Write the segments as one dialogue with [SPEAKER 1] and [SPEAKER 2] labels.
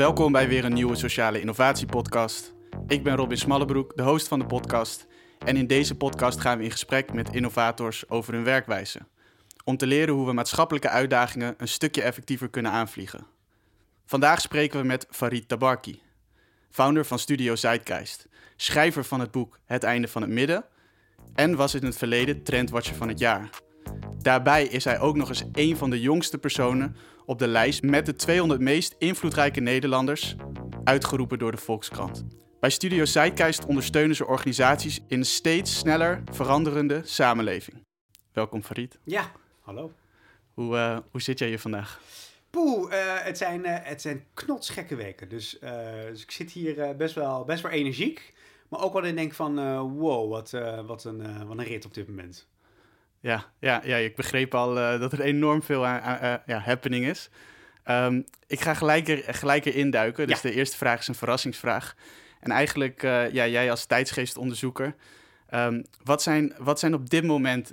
[SPEAKER 1] Welkom bij weer een nieuwe Sociale Innovatie Podcast. Ik ben Robin Smallebroek, de host van de podcast. En in deze podcast gaan we in gesprek met innovators over hun werkwijze. Om te leren hoe we maatschappelijke uitdagingen een stukje effectiever kunnen aanvliegen. Vandaag spreken we met Farid Tabarki, founder van Studio Zeitgeist, schrijver van het boek Het Einde van het Midden en was in het verleden trendwatcher van het jaar. Daarbij is hij ook nog eens een van de jongste personen op de lijst met de 200 meest invloedrijke Nederlanders, uitgeroepen door de Volkskrant. Bij Studio Zeitgeist ondersteunen ze organisaties in een steeds sneller veranderende samenleving. Welkom Farid.
[SPEAKER 2] Ja, hallo.
[SPEAKER 1] Hoe, uh, hoe zit jij hier vandaag?
[SPEAKER 2] Poeh, uh, het, zijn, uh, het zijn knotsgekke weken. Dus, dus ik zit hier best, wel, best wel energiek. Maar ook wel in denk van, wow, wat, wat, een, wat een rit op dit moment.
[SPEAKER 1] Ja, ja, ja ik begreep al uh, dat er enorm veel uh, ja, happening is. Um, ik ga gelijk, er, gelijk erin duiken. Dus ja. de eerste vraag is een verrassingsvraag. En eigenlijk, ja, jij als tijdsgeestonderzoeker, um, wat, zijn, wat zijn op dit moment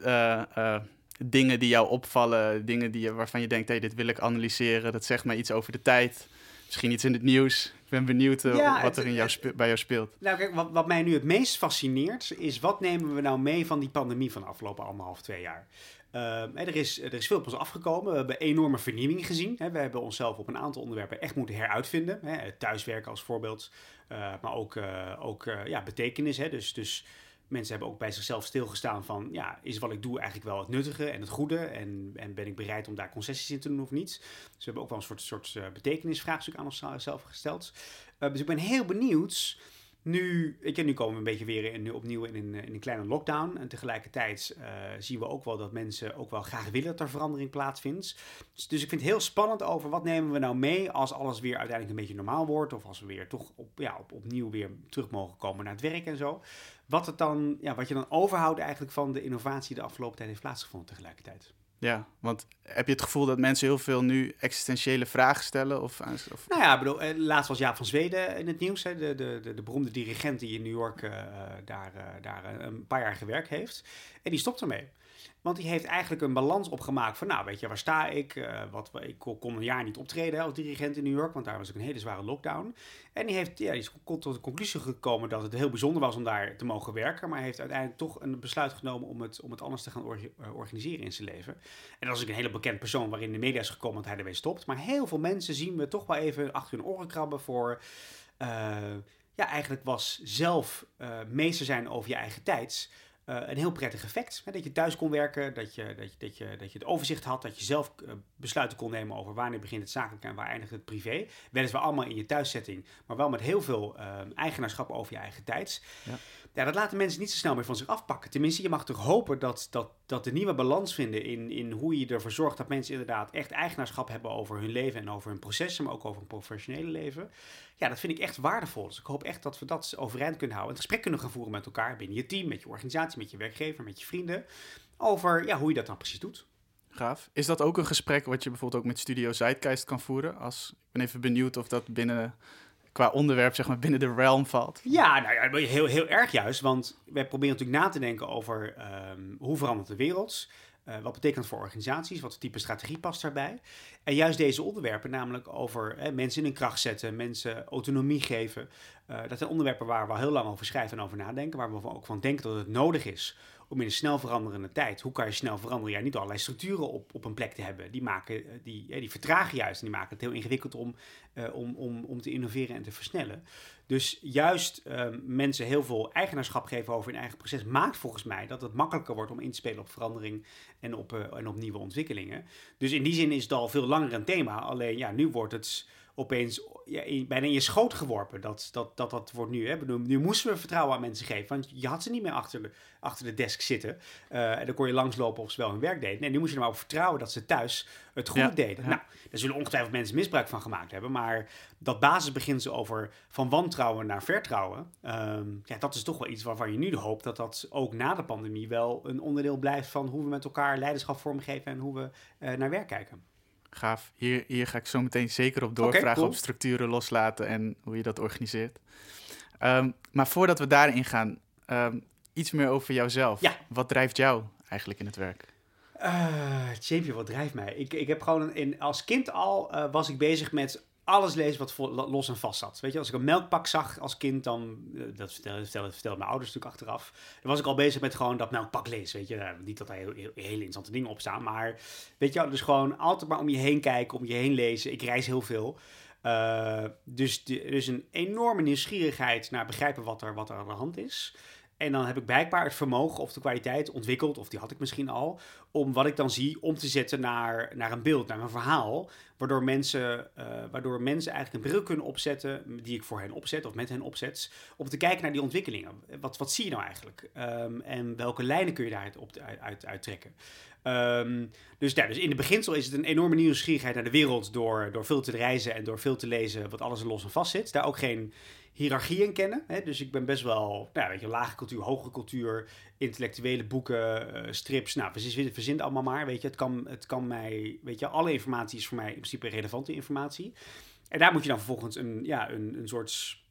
[SPEAKER 1] dingen die jou opvallen? Dingen die, waarvan je denkt, hey, dit wil ik analyseren. Dat zegt mij iets over de tijd. Misschien iets in het nieuws. Ik ben benieuwd uh, ja, wat er in jou bij jou speelt.
[SPEAKER 2] Nou, kijk, wat, wat, mij nu het meest fascineert, is wat nemen we nou mee van die pandemie van de afgelopen anderhalf, twee jaar? Uh, er, is, er is veel op ons afgekomen. We hebben enorme vernieuwing gezien. Hè. We hebben onszelf op een aantal onderwerpen echt moeten heruitvinden. Hè. Thuiswerken als voorbeeld, uh, maar ook, ook ja, betekenis. Hè. Dus, dus mensen hebben ook bij zichzelf stilgestaan van, ja, is wat ik doe eigenlijk wel het nuttige en het goede? En, en ben ik bereid om daar concessies in te doen of niet? Dus we hebben ook wel een soort, soort uh, betekenisvraagstuk aan onszelf gesteld. Uh, dus ik ben heel benieuwd. Nu, ik, nu komen we een beetje weer in, opnieuw in een, in een kleine lockdown. En tegelijkertijd uh, zien we ook wel dat mensen ook wel graag willen dat er verandering plaatsvindt. Dus, dus, ik vind het heel spannend over wat nemen we nou mee als alles weer uiteindelijk een beetje normaal wordt. Of als we weer toch op, ja, op, opnieuw weer terug mogen komen naar het werk en zo. Wat, het dan, ja, wat je dan overhoudt eigenlijk van de innovatie die de afgelopen tijd heeft plaatsgevonden tegelijkertijd.
[SPEAKER 1] Ja, want heb je het gevoel dat mensen heel veel nu existentiële vragen stellen? Of, of...
[SPEAKER 2] Nou ja, bedoel, laatst was Jaap van Zweden in het nieuws. Hè, de, de, de, de beroemde dirigent die in New York uh, daar, uh, daar een paar jaar gewerkt heeft. En die stopt ermee. Want die heeft eigenlijk een balans opgemaakt van, nou weet je, waar sta ik? Uh, wat, ik kon een jaar niet optreden als dirigent in New York, want daar was ook een hele zware lockdown. En die, heeft, ja, is tot de conclusie gekomen dat het heel bijzonder was om daar te mogen werken. Maar hij heeft uiteindelijk toch een besluit genomen om het, om het anders te gaan or organiseren in zijn leven. En dat is een hele bekend persoon waarin de media is gekomen dat hij ermee stopt. Maar heel veel mensen zien we toch wel even achter hun oren krabben voor... Uh, ja, eigenlijk was zelf uh, meester zijn over je eigen tijds uh, een heel prettig effect. Hè? Dat je thuis kon werken, dat je, dat, je, dat, je, dat je het overzicht had, dat je zelf uh, besluiten kon nemen over wanneer begint het zakelijk en waar eindigt het privé. Weliswaar allemaal in je thuissetting, maar wel met heel veel uh, eigenaarschap over je eigen tijds. Ja. Ja. dat laten mensen niet zo snel meer van zich afpakken. Tenminste, je mag toch hopen dat, dat, dat de nieuwe balans vinden in, in hoe je ervoor zorgt dat mensen inderdaad echt eigenaarschap hebben over hun leven en over hun processen, maar ook over hun professionele leven. Ja, dat vind ik echt waardevol. Dus ik hoop echt dat we dat overeind kunnen houden. En gesprek kunnen gaan voeren met elkaar binnen je team, met je organisatie, met je werkgever, met je vrienden. Over ja, hoe je dat dan precies doet.
[SPEAKER 1] Gaaf. Is dat ook een gesprek wat je bijvoorbeeld ook met Studio Zeitgeist kan voeren? Als, ik ben even benieuwd of dat binnen qua onderwerp, zeg maar, binnen de realm valt.
[SPEAKER 2] Ja, nou ja, heel, heel erg juist. Want wij proberen natuurlijk na te denken over um, hoe verandert de wereld. Uh, wat betekent dat voor organisaties? Wat type strategie past daarbij? En juist deze onderwerpen, namelijk over mensen in hun kracht zetten, mensen autonomie geven. Uh, dat zijn onderwerpen waar we al heel lang over schrijven en over nadenken. Waar we ook van denken dat het nodig is om in een snel veranderende tijd. Hoe kan je snel veranderen? Ja, niet allerlei structuren op, op een plek te hebben. Die, maken, eh, die, die vertragen juist en die maken het heel ingewikkeld om, om, om, om te innoveren en te versnellen. Dus juist uh, mensen heel veel eigenaarschap geven over hun eigen proces, maakt volgens mij dat het makkelijker wordt om in te spelen op verandering en op, uh, en op nieuwe ontwikkelingen. Dus in die zin is het al veel langer een thema. Alleen ja, nu wordt het opeens ja, bijna in je schoot geworpen. Dat dat, dat, dat wordt nu. Hè. Nu moesten we vertrouwen aan mensen geven. Want je had ze niet meer achter de, achter de desk zitten. Uh, en dan kon je langslopen of ze wel hun werk deden. Nee, nu moest je er maar op vertrouwen dat ze thuis het goed ja, deden. Ja. Nou, daar zullen ongetwijfeld mensen misbruik van gemaakt hebben. Maar dat basisbeginsel over van wantrouwen naar vertrouwen. Um, ja, dat is toch wel iets waarvan je nu hoopt dat dat ook na de pandemie wel een onderdeel blijft van hoe we met elkaar leiderschap vormgeven en hoe we uh, naar werk kijken.
[SPEAKER 1] Gaaf. Hier, hier ga ik zo meteen zeker op doorvragen okay, cool. op structuren loslaten en hoe je dat organiseert. Um, maar voordat we daarin gaan, um, iets meer over jouzelf.
[SPEAKER 2] Ja.
[SPEAKER 1] Wat drijft jou eigenlijk in het werk?
[SPEAKER 2] Uh, wat drijft mij? Ik, ik heb gewoon in, als kind al uh, was ik bezig met alles lezen wat los en vast zat. Weet je, als ik een melkpak zag als kind, dan, eh, dat vertelde, vertelde, mijn ouders natuurlijk achteraf, dan was ik al bezig met gewoon dat melkpak lezen, weet je. Nou, niet dat daar heel, heel- hele interessante dingen op staan, maar weet je, dus gewoon altijd maar om je heen kijken, om je heen lezen. Ik reis heel veel. Eh, dus, de- dus een enorme nieuwsgierigheid naar begrijpen wat er, wat er aan de hand is. En dan heb ik blijkbaar het vermogen of de kwaliteit ontwikkeld, of die had ik misschien al, om wat ik dan zie om te zetten naar, naar een beeld, naar een verhaal. Waardoor mensen, eh, waardoor mensen eigenlijk een bril kunnen opzetten, die ik voor hen opzet of met hen opzet, om te kijken naar die ontwikkelingen. Wat, wat zie je nou eigenlijk? Ehm, en welke lijnen kun je daaruit uit, uit, uittrekken? Ehm, dus, ja, dus in de beginsel is het een enorme nieuwsgierigheid naar de wereld door, door veel te reizen en door veel te lezen wat alles er los en vast zit. Daar ook geen hiërarchie in kennen. Hè? Dus ik ben best wel, nou, weet je, lage cultuur, hoge cultuur, intellectuele boeken, eh, strips. Nou, verzin, verzin het allemaal maar, weet je. Het kan, het kan mij, weet je, alle informatie is voor mij in principe relevante informatie. En daar moet je dan vervolgens een, ja, een, een soort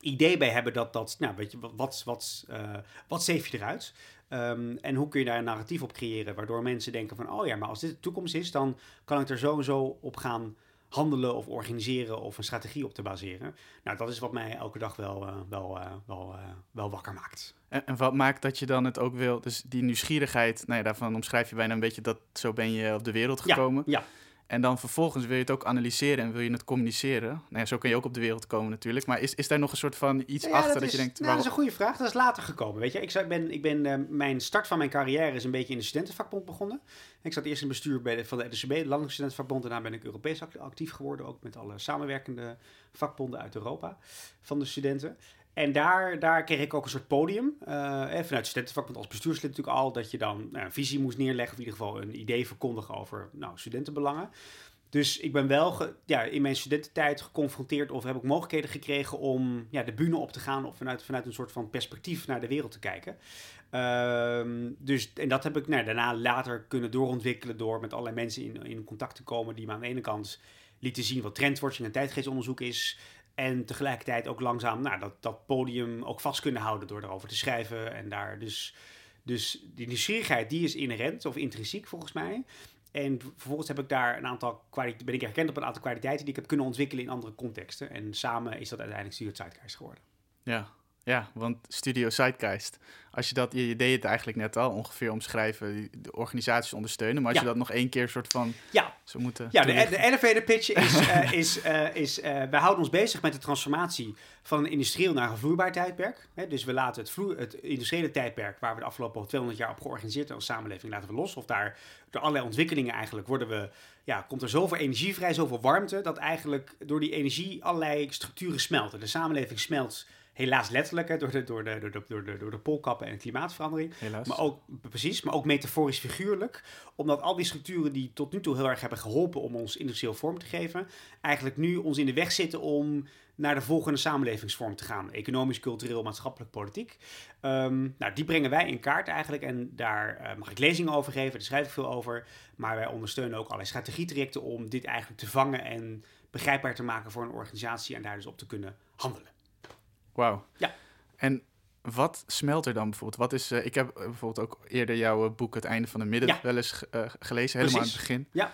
[SPEAKER 2] idee bij hebben dat, dat nou, weet je, wat, wat, eh, wat zeef je eruit? Ehm, en hoe kun je daar een narratief op creëren, waardoor mensen denken van, oh ja, maar als dit de toekomst is, dan kan ik er sowieso op gaan handelen of organiseren of een strategie op te baseren. Nou, dat is wat mij elke dag wel, eh, wel, eh, wel, eh, wel wakker maakt.
[SPEAKER 1] En, en wat maakt dat je dan het ook wil, dus die nieuwsgierigheid, nou ja, daarvan omschrijf je bijna een beetje dat zo ben je op de wereld gekomen.
[SPEAKER 2] Ja,
[SPEAKER 1] En dan vervolgens wil je het ook analyseren en wil je het communiceren. Nou ja, zo kun je ook op de wereld komen natuurlijk. Maar is, is daar nog een soort van iets
[SPEAKER 2] Ja,
[SPEAKER 1] achter
[SPEAKER 2] dat,
[SPEAKER 1] dat,
[SPEAKER 2] is,
[SPEAKER 1] je denkt,
[SPEAKER 2] nou, dat is een goede vraag. Dat is later gekomen. Weet je, ik, ben, ik ben, eh, mijn start van mijn carrière is een beetje in de studentenvakbond begonnen. Ik zat eerst in het bestuur bij de, van de LSCB, de Landelijke Studentenvakbond. Daarna ben ik Europees act- actief geworden, ook met alle samenwerkende vakbonden uit Europa van de studenten. En daar, daar kreeg ik ook een soort podium. eh, eh, vanuit de studentenvakbond als bestuurslid natuurlijk al. Dat je dan nou, een visie moest neerleggen. Of in ieder geval een idee verkondigen over nou, studentenbelangen. Dus ik ben wel ja, in mijn studententijd geconfronteerd of heb ik mogelijkheden gekregen om ja, de bühne op te gaan of vanuit, vanuit een soort van perspectief naar de wereld te kijken. Ehm, dus, en dat heb ik nou, daarna later kunnen doorontwikkelen door met allerlei mensen in, in contact te komen die me aan de ene kant lieten zien wat trendwatching en tijdgeestonderzoek is. En tegelijkertijd ook langzaam nou, dat, dat podium ook vast kunnen houden door erover te schrijven. En daar dus, dus die nieuwsgierigheid die is inherent of intrinsiek volgens mij. En vervolgens heb ik daar een aantal ben ik erkend op een aantal kwaliteiten die ik heb kunnen ontwikkelen in andere contexten. En samen is dat uiteindelijk Studio Zeitgeist geworden.
[SPEAKER 1] Ja, ja, want Studio Zeitgeist, als je dat, je, je deed het eigenlijk net al ongeveer omschrijven, de organisaties ondersteunen. Maar als
[SPEAKER 2] Ja.
[SPEAKER 1] je dat nog één keer soort van
[SPEAKER 2] Ja,
[SPEAKER 1] moeten
[SPEAKER 2] Ja, de, de elevator pitch is, eh, is, eh, is eh, wij houden ons bezig met de transformatie van een industrieel naar een vloeibaar tijdperk. Hè, dus we laten het, vloe- het industriële tijdperk, waar we de afgelopen 200 jaar op georganiseerd zijn als samenleving, laten we los. Of daar door allerlei ontwikkelingen eigenlijk worden we, ja, komt er zoveel energie vrij, zoveel warmte, dat eigenlijk door die energie allerlei structuren smelten. De samenleving smelt helaas letterlijk hè, door, de, door, de, door, de, door, de, door de poolkappen en klimaatverandering.
[SPEAKER 1] helaas.
[SPEAKER 2] Maar ook, precies, maar ook metaforisch figuurlijk. Omdat al die structuren die tot nu toe heel erg hebben geholpen om ons industrieel vorm te geven, eigenlijk nu ons in de weg zitten om naar de volgende samenlevingsvorm te gaan. Economisch, cultureel, maatschappelijk, politiek. Ehm, nou, die brengen wij in kaart eigenlijk. En daar eh, mag ik lezingen over geven, daar schrijf ik veel over. Maar wij ondersteunen ook allerlei strategietrajecten om dit eigenlijk te vangen en begrijpbaar te maken voor een organisatie en daar dus op te kunnen handelen.
[SPEAKER 1] Wauw.
[SPEAKER 2] Ja.
[SPEAKER 1] En wat smelt er dan bijvoorbeeld? Wat is, eh, ik heb eh, bijvoorbeeld ook eerder jouw eh, boek Het Einde van de Midden
[SPEAKER 2] Ja.
[SPEAKER 1] wel eens gelezen, helemaal aan het begin.
[SPEAKER 2] Ja.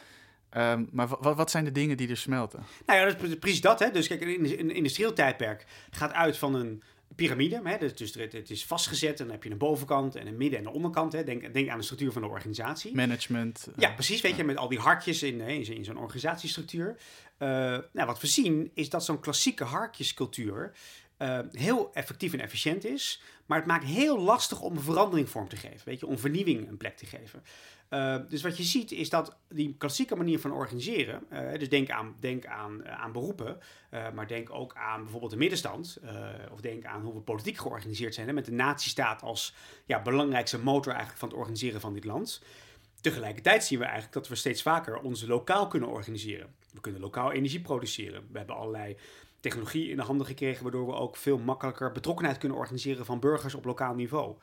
[SPEAKER 1] Ehm, maar wa- wa- wat zijn de dingen die er smelten?
[SPEAKER 2] Nou ja, dat is pre- precies dat. Hè. Dus kijk, een, industrieel tijdperk gaat uit van een piramide. Hè. Dus, dus het, het is vastgezet en dan heb je een bovenkant en een midden- en een onderkant. Hè. Denk, denk aan de structuur van de organisatie.
[SPEAKER 1] Management.
[SPEAKER 2] Ja, precies. Weet je, met al die hartjes in, in zo'n- in zo'n organisatiestructuur. Nou, wat we zien is dat zo'n klassieke hartjescultuur eh, heel effectief en efficiënt is. Maar het maakt heel lastig om een verandering vorm te geven. Weet je, om vernieuwing een plek te geven. Eh, dus wat je ziet is dat die klassieke manier van organiseren, eh, dus denk aan, denk aan, eh, aan beroepen, eh, maar denk ook aan bijvoorbeeld de middenstand, of denk aan hoe we politiek georganiseerd zijn, hè, met de nazistaat als ja, belangrijkste motor eigenlijk van het organiseren van dit land. Tegelijkertijd zien we eigenlijk dat we steeds vaker ons lokaal kunnen organiseren. We kunnen lokaal energie produceren. We hebben allerlei technologie in de handen gekregen, waardoor we ook veel makkelijker betrokkenheid kunnen organiseren van burgers op lokaal niveau.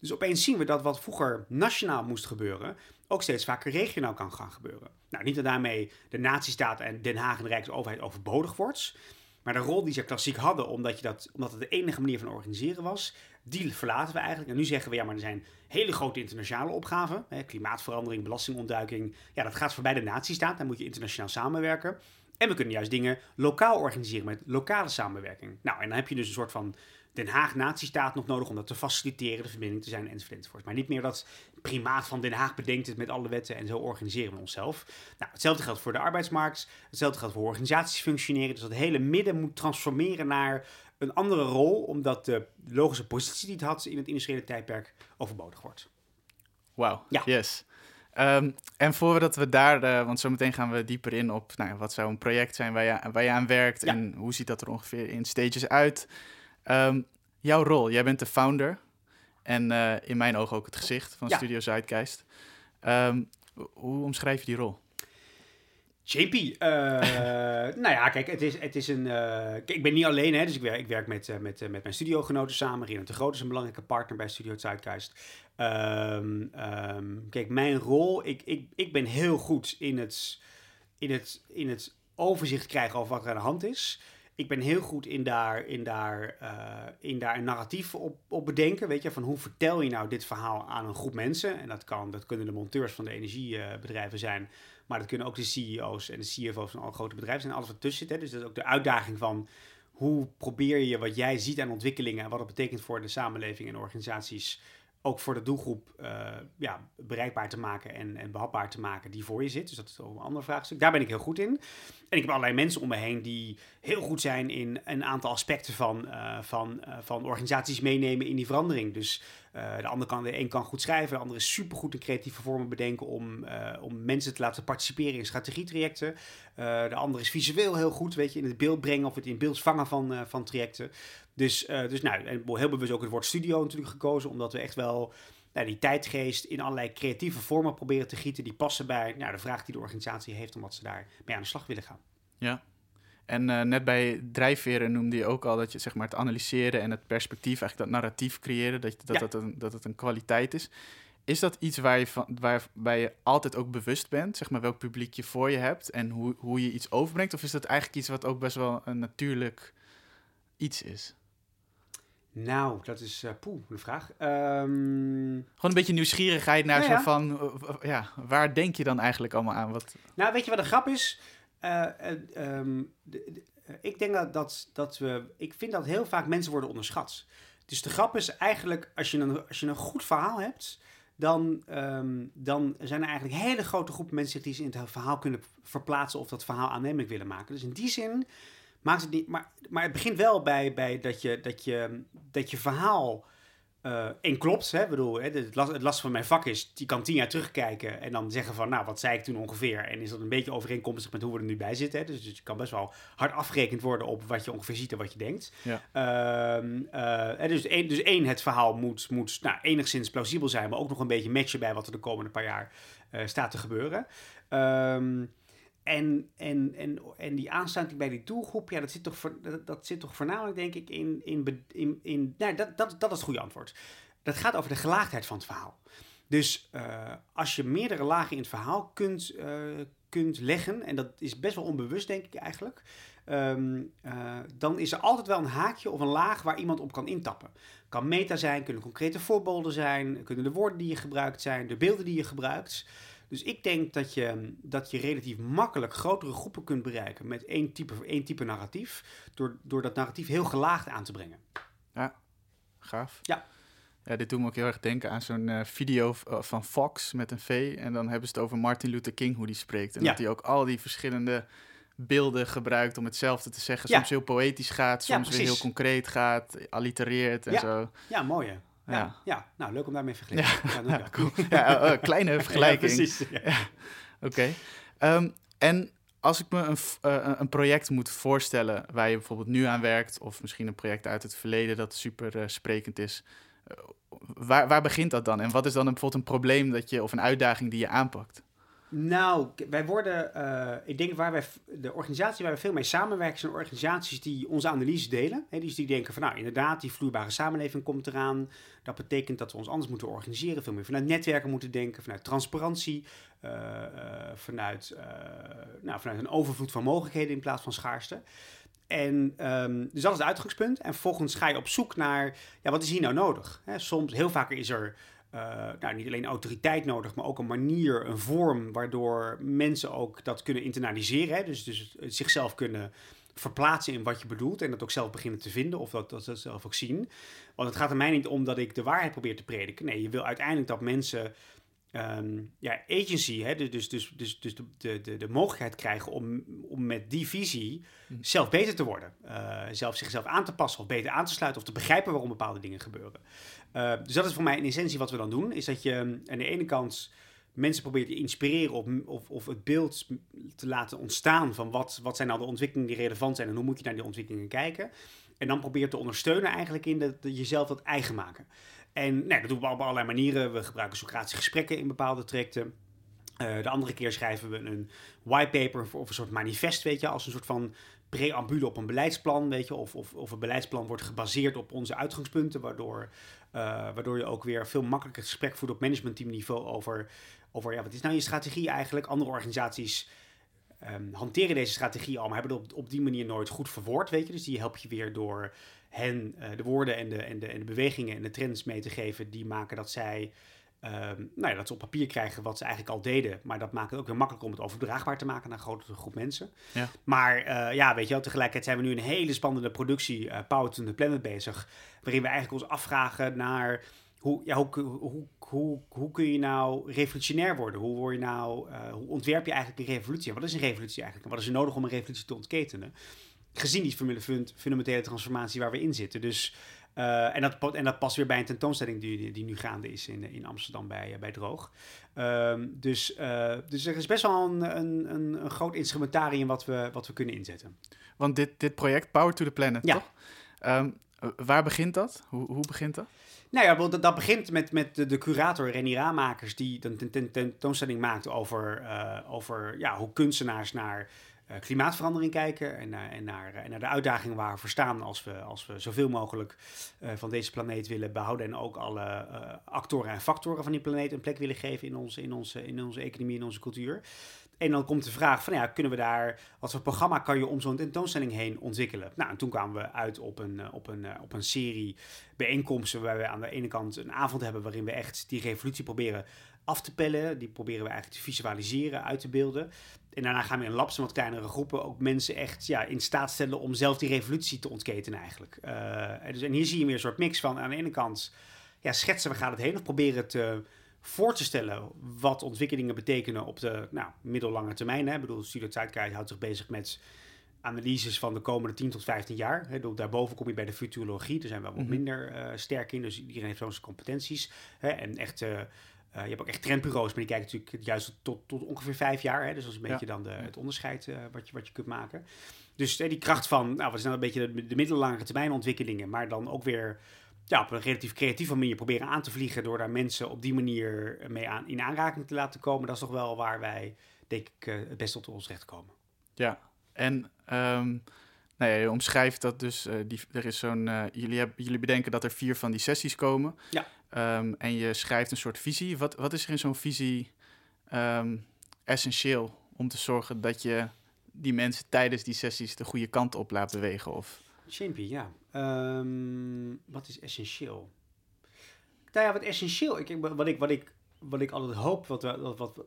[SPEAKER 2] Dus opeens zien we dat wat vroeger nationaal moest gebeuren, ook steeds vaker regionaal kan gaan gebeuren. Nou, niet dat daarmee de nazistaat en Den Haag en de Rijksoverheid overbodig wordt. Maar de rol die ze klassiek hadden, omdat, je dat, omdat het de enige manier van organiseren was, die verlaten we eigenlijk. En nu zeggen we, ja, maar er zijn hele grote internationale opgaven. Hè, klimaatverandering, belastingontduiking. Ja, dat gaat voorbij de nazistaat. Dan moet je internationaal samenwerken. En we kunnen juist dingen lokaal organiseren met lokale samenwerking. Nou, en dan heb je dus een soort van Den Haag natiestaat nog nodig om dat te faciliteren, de verbinding te zijn enzovoort. enzovoort. Maar niet meer dat primaat van Den Haag bedenkt het met alle wetten en zo organiseren we onszelf. Nou, hetzelfde geldt voor de arbeidsmarkt, hetzelfde geldt voor organisaties functioneren. Dus dat hele midden moet transformeren naar een andere rol, omdat de logische positie die het had in het industriële tijdperk overbodig wordt.
[SPEAKER 1] Wauw, ja. yes. Ehm, en voordat we daar, uh, want zometeen gaan we dieper in op nou, wat zou een project zijn waar je, waar je aan werkt en hoe ziet dat er ongeveer in stages uit. Um, jouw rol, jij bent de founder en uh, in mijn ogen ook het gezicht van Studio Zuidgeist. Um, hoe omschrijf je die rol?
[SPEAKER 2] JP, uh, nou ja, kijk, het is, het is een. Uh, kijk, ik ben niet alleen, hè, dus ik werk, ik werk met, uh, met, met mijn studiogenoten samen. Rina de Groot is een belangrijke partner bij Studio Zuidgeist. Um, kijk, mijn rol, ik, ik, ik ben heel goed in het, in, het, in het overzicht krijgen over wat er aan de hand is ik ben heel goed in daar, in daar, in daar een narratief op, op bedenken. Weet je, van hoe vertel je nou dit verhaal aan een groep mensen? En dat, kan, dat kunnen de monteurs van de energiebedrijven zijn. Maar dat kunnen ook de CEO's en de CFO's van alle grote bedrijven zijn. Alles wat tussen zit. Hè? Dus dat is ook de uitdaging van hoe probeer je wat jij ziet aan ontwikkelingen... en wat dat betekent voor de samenleving en organisaties ook voor de doelgroep uh, ja, bereikbaar te maken en, en behapbaar te maken die voor je zit. Dus dat is een ander vraagstuk. Daar ben ik heel goed in. En ik heb allerlei mensen om me heen die heel goed zijn in een aantal aspecten van, uh, van, uh, van organisaties meenemen in die verandering. Dus de andere kan, een kan goed schrijven, de andere is supergoed in creatieve vormen bedenken om, om mensen te laten participeren in strategietrajecten. de andere is visueel heel goed, weet je, in het beeld brengen of het in beeld vangen van, van trajecten. Dus, dus nou, en heel bewust ook het woord studio natuurlijk gekozen, omdat we echt wel nou, die tijdgeest in allerlei creatieve vormen proberen te gieten, die passen bij nou, de vraag die de organisatie heeft, omdat ze daar mee aan de slag willen gaan.
[SPEAKER 1] Ja, en uh, net bij drijfveren noemde je ook al dat je zeg maar, het analyseren en het perspectief, eigenlijk dat narratief creëren, dat, dat, ja. dat, een, dat het een kwaliteit is. Is dat iets waar je, van, waarbij je altijd ook bewust bent, zeg maar welk publiek je voor je hebt en hoe, hoe je iets overbrengt? Of is dat eigenlijk iets wat ook best wel een natuurlijk iets is?
[SPEAKER 2] Nou, dat is uh, poeh, een vraag. Um...
[SPEAKER 1] Gewoon een beetje nieuwsgierigheid naar zo van, uh, ja, waar denk je dan eigenlijk allemaal aan? Wat...
[SPEAKER 2] Nou, weet je wat de grap is? Um, de, de, ik denk dat, dat, dat we, ik vind dat heel vaak mensen worden onderschat. Dus de grap is eigenlijk, als je een, als je een goed verhaal hebt, dan, um, dan zijn er eigenlijk hele grote groepen mensen die zich in het verhaal kunnen verplaatsen of dat verhaal aannemelijk willen maken. Dus in die zin maakt het niet. Maar, maar het begint wel bij, bij dat, je, dat, je, dat je verhaal uh, en klopt. Hè? Bedoel, hè, het, last, het last van mijn vak is, die kan tien jaar terugkijken en dan zeggen van, nou, wat zei ik toen ongeveer? En is dat een beetje overeenkomstig met hoe we er nu bij zitten? Hè? Dus, dus je kan best wel hard afgerekend worden op wat je ongeveer ziet en wat je denkt. Ja. Uh, uh, dus, één, dus één, het verhaal moet, moet nou, enigszins plausibel zijn, maar ook nog een beetje matchen bij wat er de komende paar jaar uh, staat te gebeuren. Um, en, en, en, en die aansluiting bij die doelgroep, ja, dat zit toch, dat, zit toch voornamelijk, denk ik, in. in, in, nou, dat, dat, dat is het goede antwoord. Dat gaat over de gelaagdheid van het verhaal. Dus uh, als je meerdere lagen in het verhaal kunt, uh, kunt leggen, en dat is best wel onbewust, denk ik eigenlijk, um, uh, dan is er altijd wel een haakje of een laag waar iemand op kan intappen. Kan meta zijn, kunnen concrete voorbeelden zijn, kunnen de woorden die je gebruikt zijn, de beelden die je gebruikt. Dus ik denk dat je, dat je relatief makkelijk grotere groepen kunt bereiken met één type, één type narratief, door, door dat narratief heel gelaagd aan te brengen.
[SPEAKER 1] Ja, gaaf.
[SPEAKER 2] Ja.
[SPEAKER 1] Ja, dit doet me ook heel erg denken aan zo'n uh, video uh, van Fox met een V. En dan hebben ze het over Martin Luther King, hoe die spreekt. En ja. dat hij ook al die verschillende beelden gebruikt om hetzelfde te zeggen. Soms ja. heel poëtisch gaat, soms ja, weer heel concreet gaat, allitereert en zo.
[SPEAKER 2] Ja, mooi hè. Ja. ja, nou leuk om daarmee te vergelijken.
[SPEAKER 1] Ja, ja, cool. ja uh, kleine vergelijking. precies. Oké. Okay. Um, en als ik me een, uh, een project moet voorstellen waar je bijvoorbeeld nu aan werkt, of misschien een project uit het verleden dat super uh, sprekend is, waar, waar begint dat dan? En wat is dan een, bijvoorbeeld een probleem dat je, of een uitdaging die je aanpakt?
[SPEAKER 2] Nou, wij worden, uh, ik denk waar wij, de organisatie waar we veel mee samenwerken zijn organisaties die onze analyse delen. Hè, dus die denken van nou inderdaad, die vloeibare samenleving komt eraan. Dat betekent dat we ons anders moeten organiseren, veel meer vanuit netwerken moeten denken, vanuit transparantie, uh, uh, vanuit, nou, vanuit een overvloed van mogelijkheden in plaats van schaarste. En um, dus dat is het uitgangspunt. En vervolgens ga je op zoek naar, ja, wat is hier nou nodig? Hè, soms, heel vaak is er eh, nou, niet alleen autoriteit nodig, maar ook een manier, een vorm waardoor mensen ook dat kunnen internaliseren. Hè? Dus, dus zichzelf kunnen verplaatsen in wat je bedoelt en dat ook zelf beginnen te vinden of dat, dat ze zelf ook zien. Want het gaat er mij niet om dat ik de waarheid probeer te prediken. Nee, je wil uiteindelijk dat mensen ehm, ja, agency, hè, dus, dus, dus, dus, dus de, de, de, mogelijkheid krijgen om, om met die visie hm. zelf beter te worden. Uh, zelf zichzelf aan te passen of beter aan te sluiten of te begrijpen waarom bepaalde dingen gebeuren. Uh, dus dat is voor mij in essentie wat we dan doen. Is dat je aan de ene kant mensen probeert te inspireren of, of, of het beeld te laten ontstaan van wat, wat zijn nou de ontwikkelingen die relevant zijn en hoe moet je naar die ontwikkelingen kijken. En dan probeert te ondersteunen eigenlijk in dat, jezelf dat eigen maken. En nou, dat doen we op allerlei manieren. We gebruiken Socratische gesprekken in bepaalde trajecten. Uh, de andere keer schrijven we een whitepaper of een soort manifest, weet je, als een soort van preambule op een beleidsplan, weet je, of, of, of een beleidsplan wordt gebaseerd op onze uitgangspunten, waardoor, waardoor je ook weer veel makkelijker gesprek voert op managementteamniveau over over ja, wat is nou je strategie eigenlijk? Andere organisaties um, hanteren deze strategie al, maar hebben het op, op die manier nooit goed verwoord, weet je. Dus die help je weer door hen uh, de woorden en de, en, de, en de bewegingen en de trends mee te geven, die maken dat zij Um, nou ja, dat ze op papier krijgen wat ze eigenlijk al deden. Maar dat maakt het ook weer makkelijk om het overdraagbaar te maken naar een grotere groep mensen. Ja. Maar uh, ja, weet je wel, tegelijkertijd zijn we nu een hele spannende productie, uh, Power to the Planet, bezig. Waarin we eigenlijk ons afvragen naar hoe, ja, hoe, hoe, hoe, hoe kun je nou revolutionair worden? Hoe, word je nou, uh, hoe ontwerp je eigenlijk een revolutie? wat is een revolutie eigenlijk? wat is er nodig om een revolutie te ontketenen? Gezien die fundamentele transformatie waar we in zitten. Dus, uh, en, dat, en dat past weer bij een tentoonstelling die, die nu gaande is in, in Amsterdam bij, bij Droog. Uh, dus, uh, dus er is best wel een, een, een, groot instrumentarium wat we, wat we kunnen inzetten.
[SPEAKER 1] Want dit, dit project, Power to the Planet, ja. toch? Um, waar begint dat? Hoe, hoe begint dat?
[SPEAKER 2] Nou ja, dat, dat begint met, met de, de curator Renny Raamakers, die een tentoonstelling maakt over, uh, over ja, hoe kunstenaars naar klimaatverandering kijken en, uh, en, naar, en naar de uitdagingen waar we voor staan als we, als we zoveel mogelijk van deze planeet willen behouden en ook alle actoren en factoren van die planeet een plek willen geven in onze, in onze, in onze economie en onze cultuur. En dan komt de vraag van, ja, kunnen we daar, wat voor programma kan je om zo'n tentoonstelling heen ontwikkelen? Nou, en toen kwamen we uit op een, eh, op een, eh, op een serie bijeenkomsten waar we aan de ene kant een avond hebben waarin we echt die revolutie proberen af te pellen. Die proberen we eigenlijk te visualiseren, uit te beelden. En daarna gaan we in labs en wat kleinere groepen ook mensen echt ja, in staat stellen om zelf die revolutie te ontketenen eigenlijk. Uh, dus, en hier zie je weer een soort mix van aan de ene kant ja, schetsen we gaat het heen of proberen te voor te stellen wat ontwikkelingen betekenen op de nou, middellange termijn. Hè. Ik bedoel, Studio Tijdkaart houdt zich bezig met analyses van de komende 10 tot 15 jaar. Hè. Daarboven kom je bij de futurologie, daar zijn we wat mhm. minder uh, sterk in, dus iedereen heeft zo'n competenties. Hè. En echt... Uh, je hebt ook echt trendbureaus, maar die kijken natuurlijk juist tot, tot ongeveer vijf jaar. Hè? Dus dat is een beetje dan de, het onderscheid uh, wat, je, wat je kunt maken. Dus die kracht van, nou, wat is nou een beetje de, de middellange termijn ontwikkelingen, maar dan ook weer ja, op een relatief creatieve manier proberen aan te vliegen door daar mensen op die manier mee aan, in aanraking te laten komen, dat is toch wel waar wij, denk ik, uh, het best tot ons recht komen.
[SPEAKER 1] Ja, en um, nou ja, je omschrijft dat dus, die, er is zo'n, jullie, hebben, jullie bedenken dat er vier van die sessies komen. Ja. Um, en je schrijft een soort visie. Wat, wat is er in zo'n visie um, essentieel om te zorgen dat je die mensen tijdens die sessies de goede kant op laat bewegen? Of...
[SPEAKER 2] Ja. Um, wat is essentieel? Nou ja, wat essentieel, ik, wat, ik, wat, ik, wat ik altijd hoop, wat, wat, wat,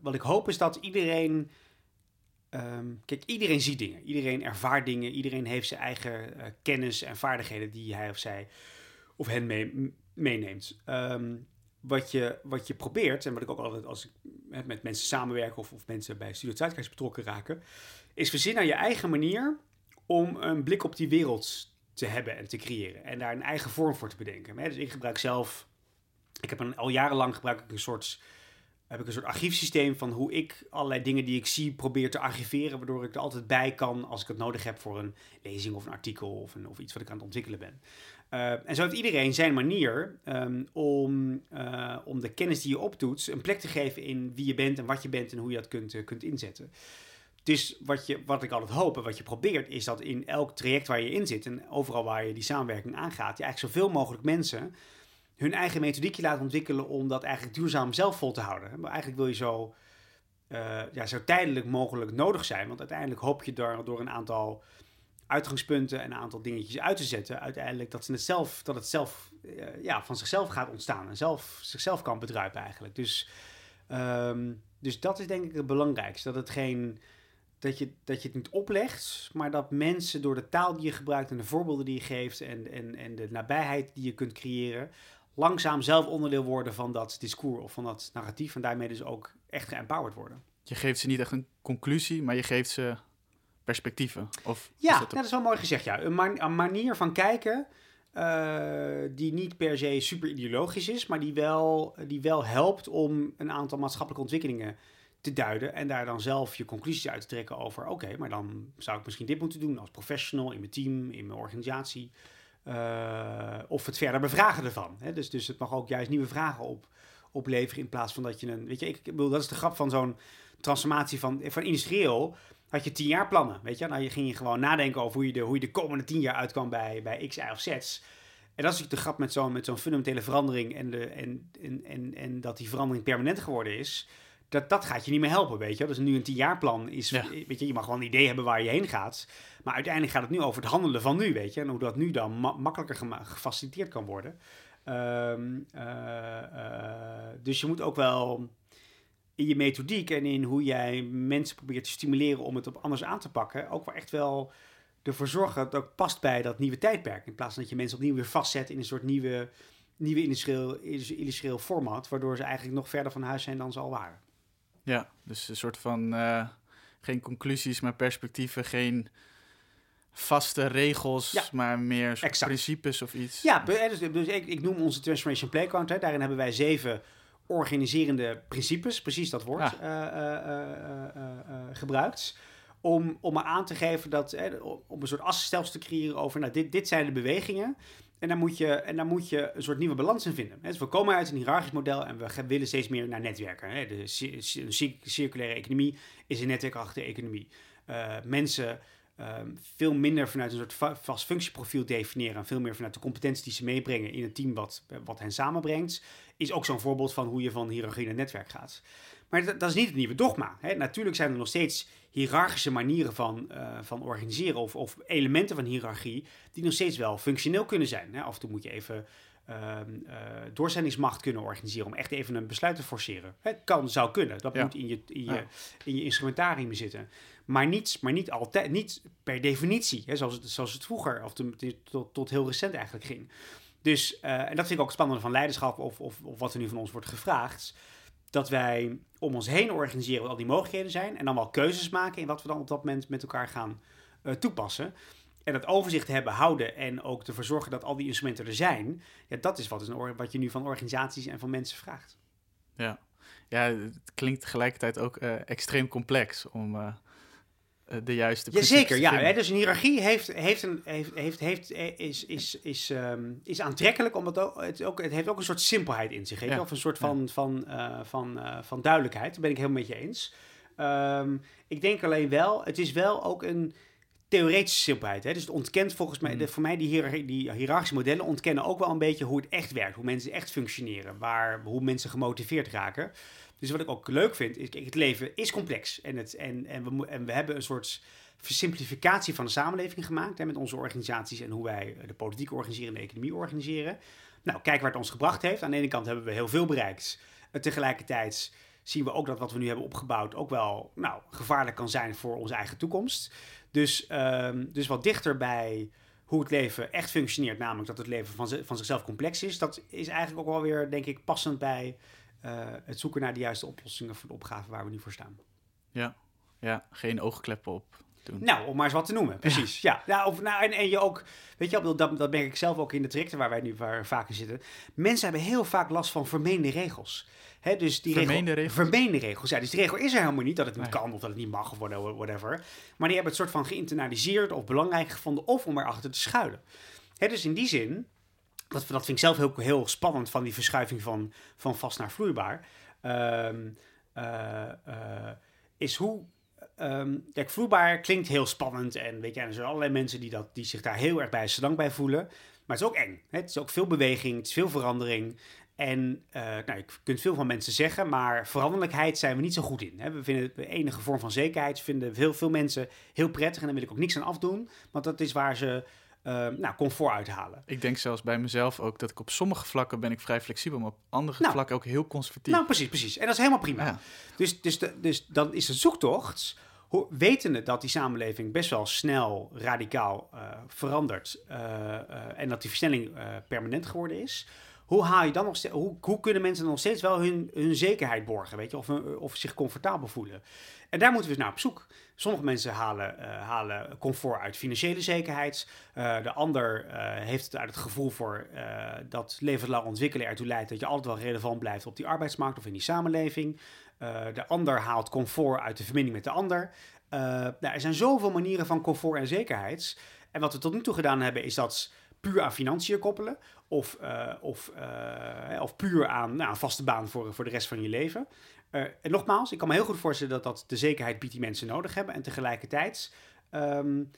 [SPEAKER 2] wat ik hoop is dat iedereen. Kijk, iedereen ziet dingen, iedereen ervaart dingen, iedereen heeft zijn eigen uh, kennis en vaardigheden die hij of zij of hen mee, meeneemt. Um, wat, je, wat je probeert, en wat ik ook altijd als ik met mensen samenwerk of, of mensen bij Studio Tijdkrijs betrokken raken, is verzinnen aan je eigen manier om een blik op die wereld te hebben en te creëren. En daar een eigen vorm voor te bedenken. Dus ik gebruik zelf, ik heb al jarenlang gebruik ik een soort, heb ik een soort archiefsysteem van hoe ik allerlei dingen die ik zie probeer te archiveren, waardoor ik er altijd bij kan als ik het nodig heb voor een lezing of een artikel of, een, of iets wat ik aan het ontwikkelen ben. Uh, en zo heeft iedereen zijn manier um, om, uh, om de kennis die je opdoet een plek te geven in wie je bent en wat je bent en hoe je dat kunt, uh, kunt inzetten. Dus wat, je, wat ik altijd hoop en wat je probeert, is dat in elk traject waar je in zit en overal waar je die samenwerking aangaat, je eigenlijk zoveel mogelijk mensen hun eigen methodiekje laat ontwikkelen om dat eigenlijk duurzaam zelf vol te houden. Maar eigenlijk wil je zo, ja, zo tijdelijk mogelijk nodig zijn, want uiteindelijk hoop je door, door een aantal uitgangspunten en een aantal dingetjes uit te zetten, uiteindelijk dat, ze het zelf, dat het zelf eh, ja, van zichzelf gaat ontstaan en zelf, zichzelf kan bedruipen eigenlijk. Dus, ehm, dus dat is denk ik het belangrijkste. Dat, het geen, dat, je, dat je het niet oplegt, maar dat mensen door de taal die je gebruikt en de voorbeelden die je geeft en, en, en de nabijheid die je kunt creëren, langzaam zelf onderdeel worden van dat discours of van dat narratief en daarmee dus ook echt geëmpowerd worden.
[SPEAKER 1] Je geeft ze niet echt een conclusie, maar je geeft ze perspectieven. Of
[SPEAKER 2] ja,
[SPEAKER 1] is
[SPEAKER 2] dat, dat, is wel mooi gezegd. Ja. Een, een manier van kijken uh, die niet per se super ideologisch is, maar die wel, die wel helpt om een aantal maatschappelijke ontwikkelingen te duiden en daar dan zelf je conclusies uit te trekken over, oké, maar dan zou ik misschien dit moeten doen als professional, in mijn team, in mijn organisatie. Uh, of het verder bevragen ervan. Hè? Dus, dus het mag ook juist nieuwe vragen op, opleveren in plaats van dat je een... Weet je, ik bedoel, dat is de grap van zo'n transformatie van, van industrieel had je tien jaar plannen, weet je. Nou, je ging je gewoon nadenken over hoe je de, hoe je de komende tien jaar uitkwam bij, bij X, Y of Z. En dat is natuurlijk de grap met zo'n met zo'n fundamentele verandering en, de, en, en, en, en dat die verandering permanent geworden is. Dat, dat gaat je niet meer helpen, weet je. Dus nu een tien jaar plan is, weet je, je mag gewoon een idee hebben waar je heen gaat. Maar uiteindelijk gaat het nu over het handelen van nu, weet je. En hoe dat nu dan makkelijker gefaciliteerd kan worden. Um, uh, uh, dus je moet ook wel in je methodiek en in hoe jij mensen probeert te stimuleren om het op anders aan te pakken, ook wel echt wel ervoor zorgen dat het ook past bij dat nieuwe tijdperk. In plaats van dat je mensen opnieuw weer vastzet in een soort nieuwe, nieuwe industrieel, industrieel format, waardoor ze eigenlijk nog verder van huis zijn dan ze al waren.
[SPEAKER 1] Ja, dus een soort van uh, geen conclusies, maar perspectieven, geen vaste regels, maar meer principes of iets.
[SPEAKER 2] Ja, dus, dus ik, ik, noem onze Transformation Playground. Hè. Daarin hebben wij zeven organiserende principes, precies dat woord, eh, eh, eh, gebruikt. Om, om maar aan te geven dat, om een soort assenstelsel te creëren over, nou, dit, dit zijn de bewegingen. En daar, moet je, en daar moet je een soort nieuwe balans in vinden. Dus we komen uit een hiërarchisch model en we willen steeds meer naar netwerken. De circulaire economie is een netwerkachtige economie. mensen Ehm, veel minder vanuit een soort vast functieprofiel definiëren en veel meer vanuit de competenties die ze meebrengen in het team wat, wat hen samenbrengt, is ook zo'n voorbeeld van hoe je van hiërarchie naar netwerk gaat. Maar dat, dat is niet het nieuwe dogma. Hè. Natuurlijk zijn er nog steeds hiërarchische manieren van, uh, van organiseren of, of elementen van hiërarchie die nog steeds wel functioneel kunnen zijn. Hè. Af en toe moet je even doorzendingsmacht kunnen organiseren om echt even een besluit te forceren. Het kan, zou kunnen. Dat moet in je, in, je, in je instrumentarium zitten. Maar niet, maar niet altijd, niet per definitie, hè, zoals, het, zoals het vroeger, of tot, tot heel recent eigenlijk ging. Dus, uh, en dat vind ik ook het spannende van leiderschap, of, of, of wat er nu van ons wordt gevraagd. Dat wij om ons heen organiseren wat al die mogelijkheden zijn. En dan wel keuzes maken in wat we dan op dat moment met elkaar gaan uh, toepassen. En dat overzicht hebben, houden en ook ervoor zorgen dat al die instrumenten er zijn. Ja, dat is wat, is een, wat je nu van organisaties en van mensen vraagt.
[SPEAKER 1] Ja, ja het klinkt tegelijkertijd ook uh, extreem complex om uh, de juiste
[SPEAKER 2] Jazeker, ja. Hè, dus een hiërarchie heeft, heeft een, heeft, heeft, heeft, is, is, is, um, is aantrekkelijk, omdat ook, het, ook, het heeft ook een soort simpelheid in zich. Ja. Of een soort van, ja. van, uh, van, van duidelijkheid. Daar ben ik helemaal met je eens. Um, ik denk alleen wel, het is wel ook een theoretische simpelheid. Hè? Dus het ontkent volgens mij, mm. de, voor mij die, hier, die hiërarchische modellen ontkennen ook wel een beetje hoe het echt werkt, hoe mensen echt functioneren, waar, hoe mensen gemotiveerd raken. Dus wat ik ook leuk vind, is kijk, het leven is complex en, het, en, en, we, en we hebben een soort versimplificatie van de samenleving gemaakt hè, met onze organisaties en hoe wij de politiek organiseren en de economie organiseren. Nou, kijk waar het ons gebracht heeft. Aan de ene kant hebben we heel veel bereikt. tegelijkertijd zien we ook dat wat we nu hebben opgebouwd ook wel nou, gevaarlijk kan zijn voor onze eigen toekomst. Dus, um, dus wat dichter bij hoe het leven echt functioneert, namelijk dat het leven van, van zichzelf complex is, dat is eigenlijk ook wel weer, denk ik, passend bij uh, het zoeken naar de juiste oplossingen voor de opgave waar we nu voor staan.
[SPEAKER 1] Ja, ja geen oogkleppen op. Doen.
[SPEAKER 2] Nou, om maar eens wat te noemen, precies. Ja, ja. nou, of, nou, en, en je ook, weet je, dat, dat merk ik zelf ook in de trajecten waar wij nu waar in zitten. Mensen hebben heel vaak last van vermeende regels. Hè, dus die
[SPEAKER 1] vermeende regels?
[SPEAKER 2] Vermeende regels, ja. Dus die regel is er helemaal niet, dat het niet kan of dat het niet mag of whatever. Maar die hebben het soort van geïnternaliseerd of belangrijk gevonden of om erachter te schuilen. Hè, dus in die zin, dat, dat vind ik zelf heel, heel spannend van die verschuiving van, van vast naar vloeibaar. Um, uh, uh, is hoe Um, kijk, vloeibaar klinkt heel spannend en weet je, er zijn allerlei mensen die, dat, die zich daar heel erg bij lang bij voelen. Maar het is ook eng. Hè? Het is ook veel beweging, het is veel verandering. En uh, nou, je kunt veel van mensen zeggen, maar veranderlijkheid zijn we niet zo goed in. Hè. We vinden de enige vorm van zekerheid, vinden veel, veel mensen heel prettig. En daar wil ik ook niks aan afdoen, want dat is waar ze uh, nou, comfort uithalen.
[SPEAKER 1] Ik denk zelfs bij mezelf ook dat ik op sommige vlakken ben ik vrij flexibel, maar op andere nou, vlakken ook heel conservatief.
[SPEAKER 2] Nou, precies, precies. En dat is helemaal prima. Dus, dus, de, dus dan is de zoektocht, wetende dat die samenleving best wel snel, radicaal uh, verandert en dat die versnelling permanent geworden is hoe haal je dan nog hoe, kunnen mensen nog steeds wel hun, hun zekerheid borgen, weet je, of, of zich comfortabel voelen? En daar moeten we dus naar op zoek. Sommige mensen halen, uh, halen comfort uit financiële zekerheid. Uh, de ander heeft het uit het gevoel voor dat levenslang ontwikkelen ertoe leidt dat je altijd wel relevant blijft op die arbeidsmarkt of in die samenleving. de ander haalt comfort uit de verbinding met de ander. Nou, er zijn zoveel manieren van comfort en zekerheid. En wat we tot nu toe gedaan hebben, is dat puur aan financiën koppelen. Of, uh, of, uh, of puur aan nou, een vaste baan voor, voor de rest van je leven. Uh, en nogmaals, ik kan me heel goed voorstellen dat dat de zekerheid biedt die mensen nodig hebben. En tegelijkertijd um,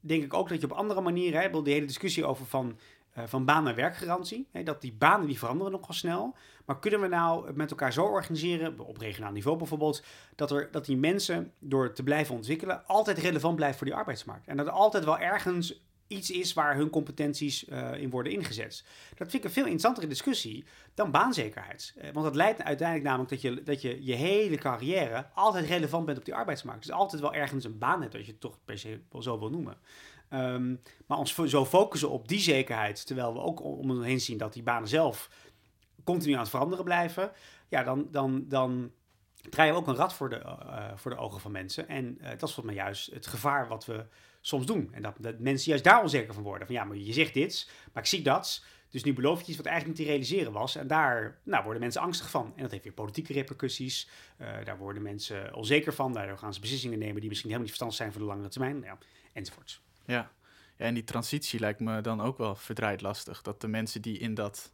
[SPEAKER 2] denk ik ook dat je op andere manieren, hè, die hele discussie over van, van baan- naar werkgarantie, dat die banen die veranderen nogal snel. Maar kunnen we nou met elkaar zo organiseren, op regionaal niveau bijvoorbeeld, dat, er, dat die mensen door te blijven ontwikkelen altijd relevant blijven voor die arbeidsmarkt. En dat er altijd wel ergens iets is waar hun competenties uh, in worden ingezet. Dat vind ik een veel interessantere discussie dan baanzekerheid. Uh, want dat leidt uiteindelijk namelijk dat je, dat je je hele carrière altijd relevant bent op die arbeidsmarkt. Dus altijd wel ergens een baan hebt, als je het toch per se zo wil noemen. Um, maar ons zo focussen op die zekerheid, terwijl we ook om ons heen zien dat die banen zelf continu aan het veranderen blijven, ja, dan, dan, dan draai je ook een rad voor de, uh, voor de ogen van mensen. En dat is volgens mij juist het gevaar wat we soms doen. En dat, dat mensen juist daar onzeker van worden. Van ja, maar je zegt dit, maar ik zie dat. Dus nu beloof je iets wat eigenlijk niet te realiseren was. En daar nou, worden mensen angstig van. En dat heeft weer politieke repercussies. Uh, daar worden mensen onzeker van. Daardoor gaan ze beslissingen nemen die misschien helemaal niet verstandig zijn voor de langere termijn. Ja, enzovoorts.
[SPEAKER 1] Ja. ja, en die transitie lijkt me dan ook wel verdraaid lastig. Dat de mensen die in, dat,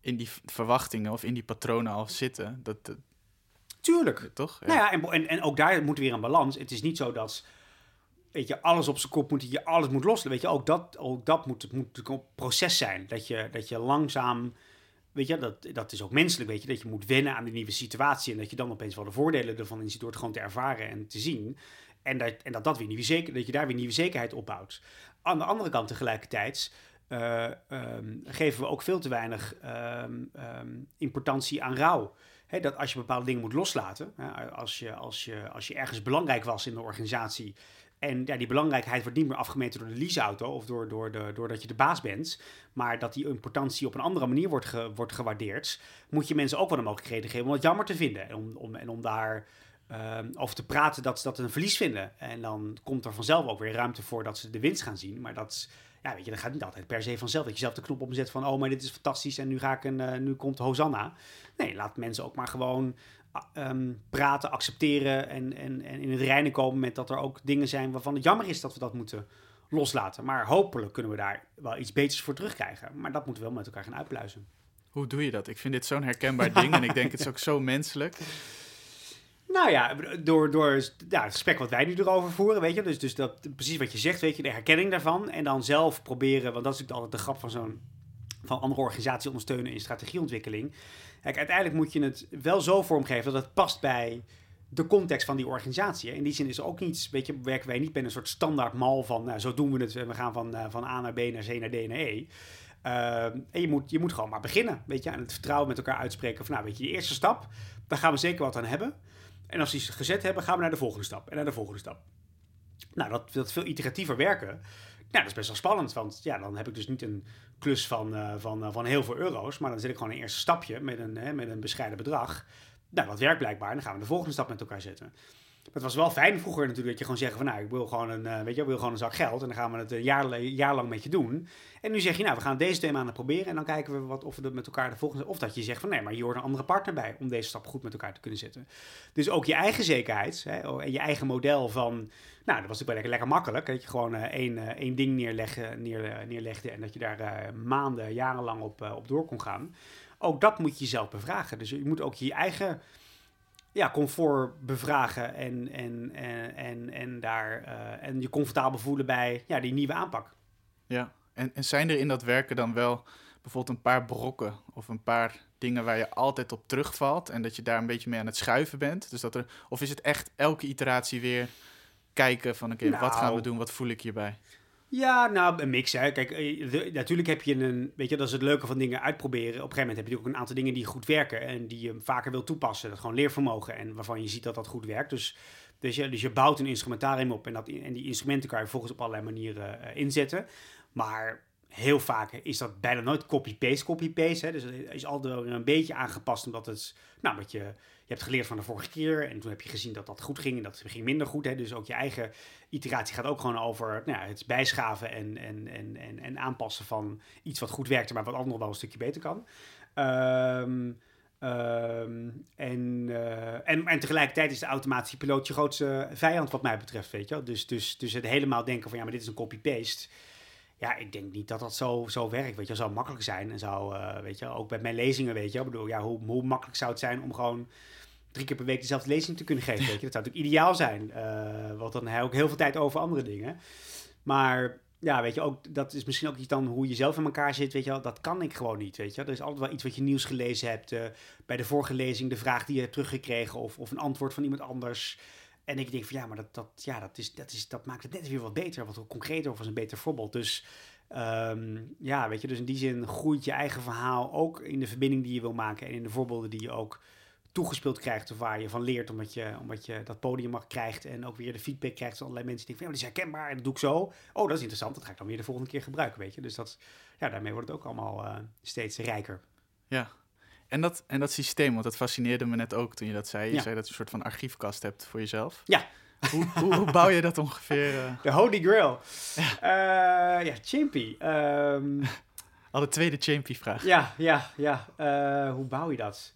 [SPEAKER 1] in die verwachtingen of in die patronen al zitten, dat...
[SPEAKER 2] Tuurlijk.
[SPEAKER 1] Toch?
[SPEAKER 2] Ja. Nou ja, en, en, en ook daar moet weer een balans. Het is niet zo dat weet je, alles op zijn kop moet, je alles moet loslaten. Weet je, ook dat, ook dat moet, moet een proces zijn. Dat je, dat je langzaam, weet je, dat, dat is ook menselijk, weet je, dat je moet wennen aan de nieuwe situatie en dat je dan opeens wel de voordelen ervan inziet door het gewoon te ervaren en te zien. En dat, en dat, dat, weer nieuwe zeker, dat je daar weer nieuwe zekerheid opbouwt. Aan de andere kant tegelijkertijd uh, um, geven we ook veel te weinig um, importantie aan rouw. Dat als je bepaalde dingen moet loslaten, als, je, als, je, als je ergens belangrijk was in de organisatie en ja, die belangrijkheid wordt niet meer afgemeten door de leaseauto of door, door de, doordat je de baas bent. Maar dat die importantie op een andere manier wordt, wordt gewaardeerd. Moet je mensen ook wel de mogelijkheden geven om het jammer te vinden. En om, om, en om daar uh, over te praten dat ze dat een verlies vinden. En dan komt er vanzelf ook weer ruimte voor dat ze de winst gaan zien. Maar dat, ja, weet je, dat gaat niet altijd per se vanzelf. Dat je zelf de knop opzet van, oh, maar dit is fantastisch en nu, ga ik een, uh, nu komt Hosanna. Nee, laat mensen ook maar gewoon um, praten, accepteren en, en, en in het reinen komen met dat er ook dingen zijn waarvan het jammer is dat we dat moeten loslaten. Maar hopelijk kunnen we daar wel iets beters voor terugkrijgen. Maar dat moeten we wel met elkaar gaan uitpluizen.
[SPEAKER 1] Hoe doe je dat? Ik vind dit zo'n herkenbaar ding en ik denk het is ook zo menselijk.
[SPEAKER 2] Nou ja, door, door ja, het gesprek wat wij nu erover voeren, weet je. Dus, dus dat, precies wat je zegt, weet je, de herkenning daarvan. En dan zelf proberen, want dat is natuurlijk altijd de grap van zo'n van andere organisaties ondersteunen in strategieontwikkeling. Kijk, uiteindelijk moet je het wel zo vormgeven dat het past bij de context van die organisatie. In die zin is ook niets, weet je, werken wij niet met een soort standaard mal van, nou, zo doen we het, we gaan van, uh, van A naar B naar C naar D naar E. En je moet, je moet gewoon maar beginnen, weet je, en het vertrouwen met elkaar uitspreken van, nou, weet je, die eerste stap, daar gaan we zeker wat aan hebben. En als die ze gezet hebben, gaan we naar de volgende stap en naar de volgende stap. Nou, dat, dat veel iteratiever werken, dat is best wel spannend, want ja, dan heb ik dus niet een klus van, uh, van, uh, van heel veel euro's, maar dan zet ik gewoon een eerste stapje met een, hè, met een bescheiden bedrag. Nou, dat werkt blijkbaar. Dan gaan we de volgende stap met elkaar zetten. Het was wel fijn vroeger natuurlijk dat je gewoon zeggen van nou, ik wil gewoon een, uh, weet je, ik wil gewoon een zak geld en dan gaan we het een jaar, jaar lang met je doen. En nu zeg je nou, we gaan deze twee maanden proberen en dan kijken we wat, of we met elkaar de volgende, of dat je zegt van nee, maar je hoort een andere partner bij om deze stap goed met elkaar te kunnen zetten. Dus ook je eigen zekerheid hè, oh, en je eigen model van, nou, dat was natuurlijk lekker, lekker makkelijk, dat je gewoon uh, één, uh, één ding neerleggen, neer, neerlegde en dat je daar maanden, jarenlang op, op door kon gaan. Ook dat moet je jezelf bevragen. Dus je moet ook je eigen ja, comfort bevragen en, en, en, en, daar, en je comfortabel voelen bij ja, die nieuwe aanpak.
[SPEAKER 1] Ja, en, en zijn er in dat werken dan wel bijvoorbeeld een paar brokken of een paar dingen waar je altijd op terugvalt en dat je daar een beetje mee aan het schuiven bent? Dus dat er, of is het echt elke iteratie weer kijken van oké, wat gaan we
[SPEAKER 2] Nou.
[SPEAKER 1] doen, wat voel ik hierbij?
[SPEAKER 2] Ja, nou, een mix. Hè. Kijk, eh, de- natuurlijk heb je een... Weet je, dat is het leuke van dingen uitproberen. Op een gegeven moment heb je natuurlijk ook een aantal dingen die goed werken... en die je vaker wil toepassen. Dat gewoon leervermogen en waarvan je ziet dat dat goed werkt. Dus, dus, je, dus je bouwt een instrumentarium op... en, dat, en die instrumenten kan je volgens op allerlei manieren eh, inzetten. Maar heel vaak is dat bijna nooit copy-paste, copy-paste. Hè. Dus het is altijd wel een beetje aangepast... omdat het... Nou, wat je hebt geleerd van de vorige keer... en toen heb je gezien dat dat goed ging en dat ging minder goed. Hè. Dus ook je eigen iteratie gaat ook gewoon over nou ja, het bijschaven en, en, en, en, en aanpassen van iets wat goed werkte, maar wat anders wel een stukje beter kan. Ehm, ehm, en, eh, en, en tegelijkertijd is de automatische piloot je grootste vijand wat mij betreft, weet je. Dus, dus, dus het helemaal denken van ja, maar dit is een copy-paste. Ja, ik denk niet dat dat zo, zo werkt, weet je. Zou makkelijk zijn en zou, eh, weet je, ook bij mijn lezingen, weet je. Ik bedoel, ja, hoe, hoe makkelijk zou het zijn om gewoon drie keer per week dezelfde lezing te kunnen geven, weet je. Dat zou natuurlijk ideaal zijn, eh, want dan heb je ook heel veel tijd over andere dingen. Maar ja, weet je, ook, dat is misschien ook iets dan hoe je zelf in elkaar zit, weet je wel. Dat kan ik gewoon niet, weet je. Er is altijd wel iets wat je nieuws gelezen hebt. eh, bij de vorige lezing de vraag die je hebt teruggekregen of, of een antwoord van iemand anders. En ik denk van ja, maar dat, dat, ja, dat, is, dat, is, dat maakt het net weer wat beter, wat concreter of als een beter voorbeeld. Dus ehm, ja, weet je, dus in die zin groeit je eigen verhaal ook in de verbinding die je wil maken en in de voorbeelden die je ook toegespeeld krijgt of waar je van leert omdat je, omdat je dat podium mag krijgt en ook weer de feedback krijgt van allerlei mensen die denken van ja, dat is herkenbaar en dat doe ik zo. Oh, dat is interessant, dat ga ik dan weer de volgende keer gebruiken, weet je. Dus dat, ja, daarmee wordt het ook allemaal eh, steeds rijker.
[SPEAKER 1] Ja. En dat, en dat systeem, want dat fascineerde me net ook toen je dat zei. Je
[SPEAKER 2] Ja.
[SPEAKER 1] zei dat je een soort van archiefkast hebt voor jezelf.
[SPEAKER 2] Ja.
[SPEAKER 1] Hoe, hoe, hoe bouw je dat ongeveer? eh?
[SPEAKER 2] De Holy Grail. Ja, ja Chimpy. Ehm,
[SPEAKER 1] Al de tweede Champy-vraag.
[SPEAKER 2] Ja, ja, ja. Eh, hoe bouw je dat?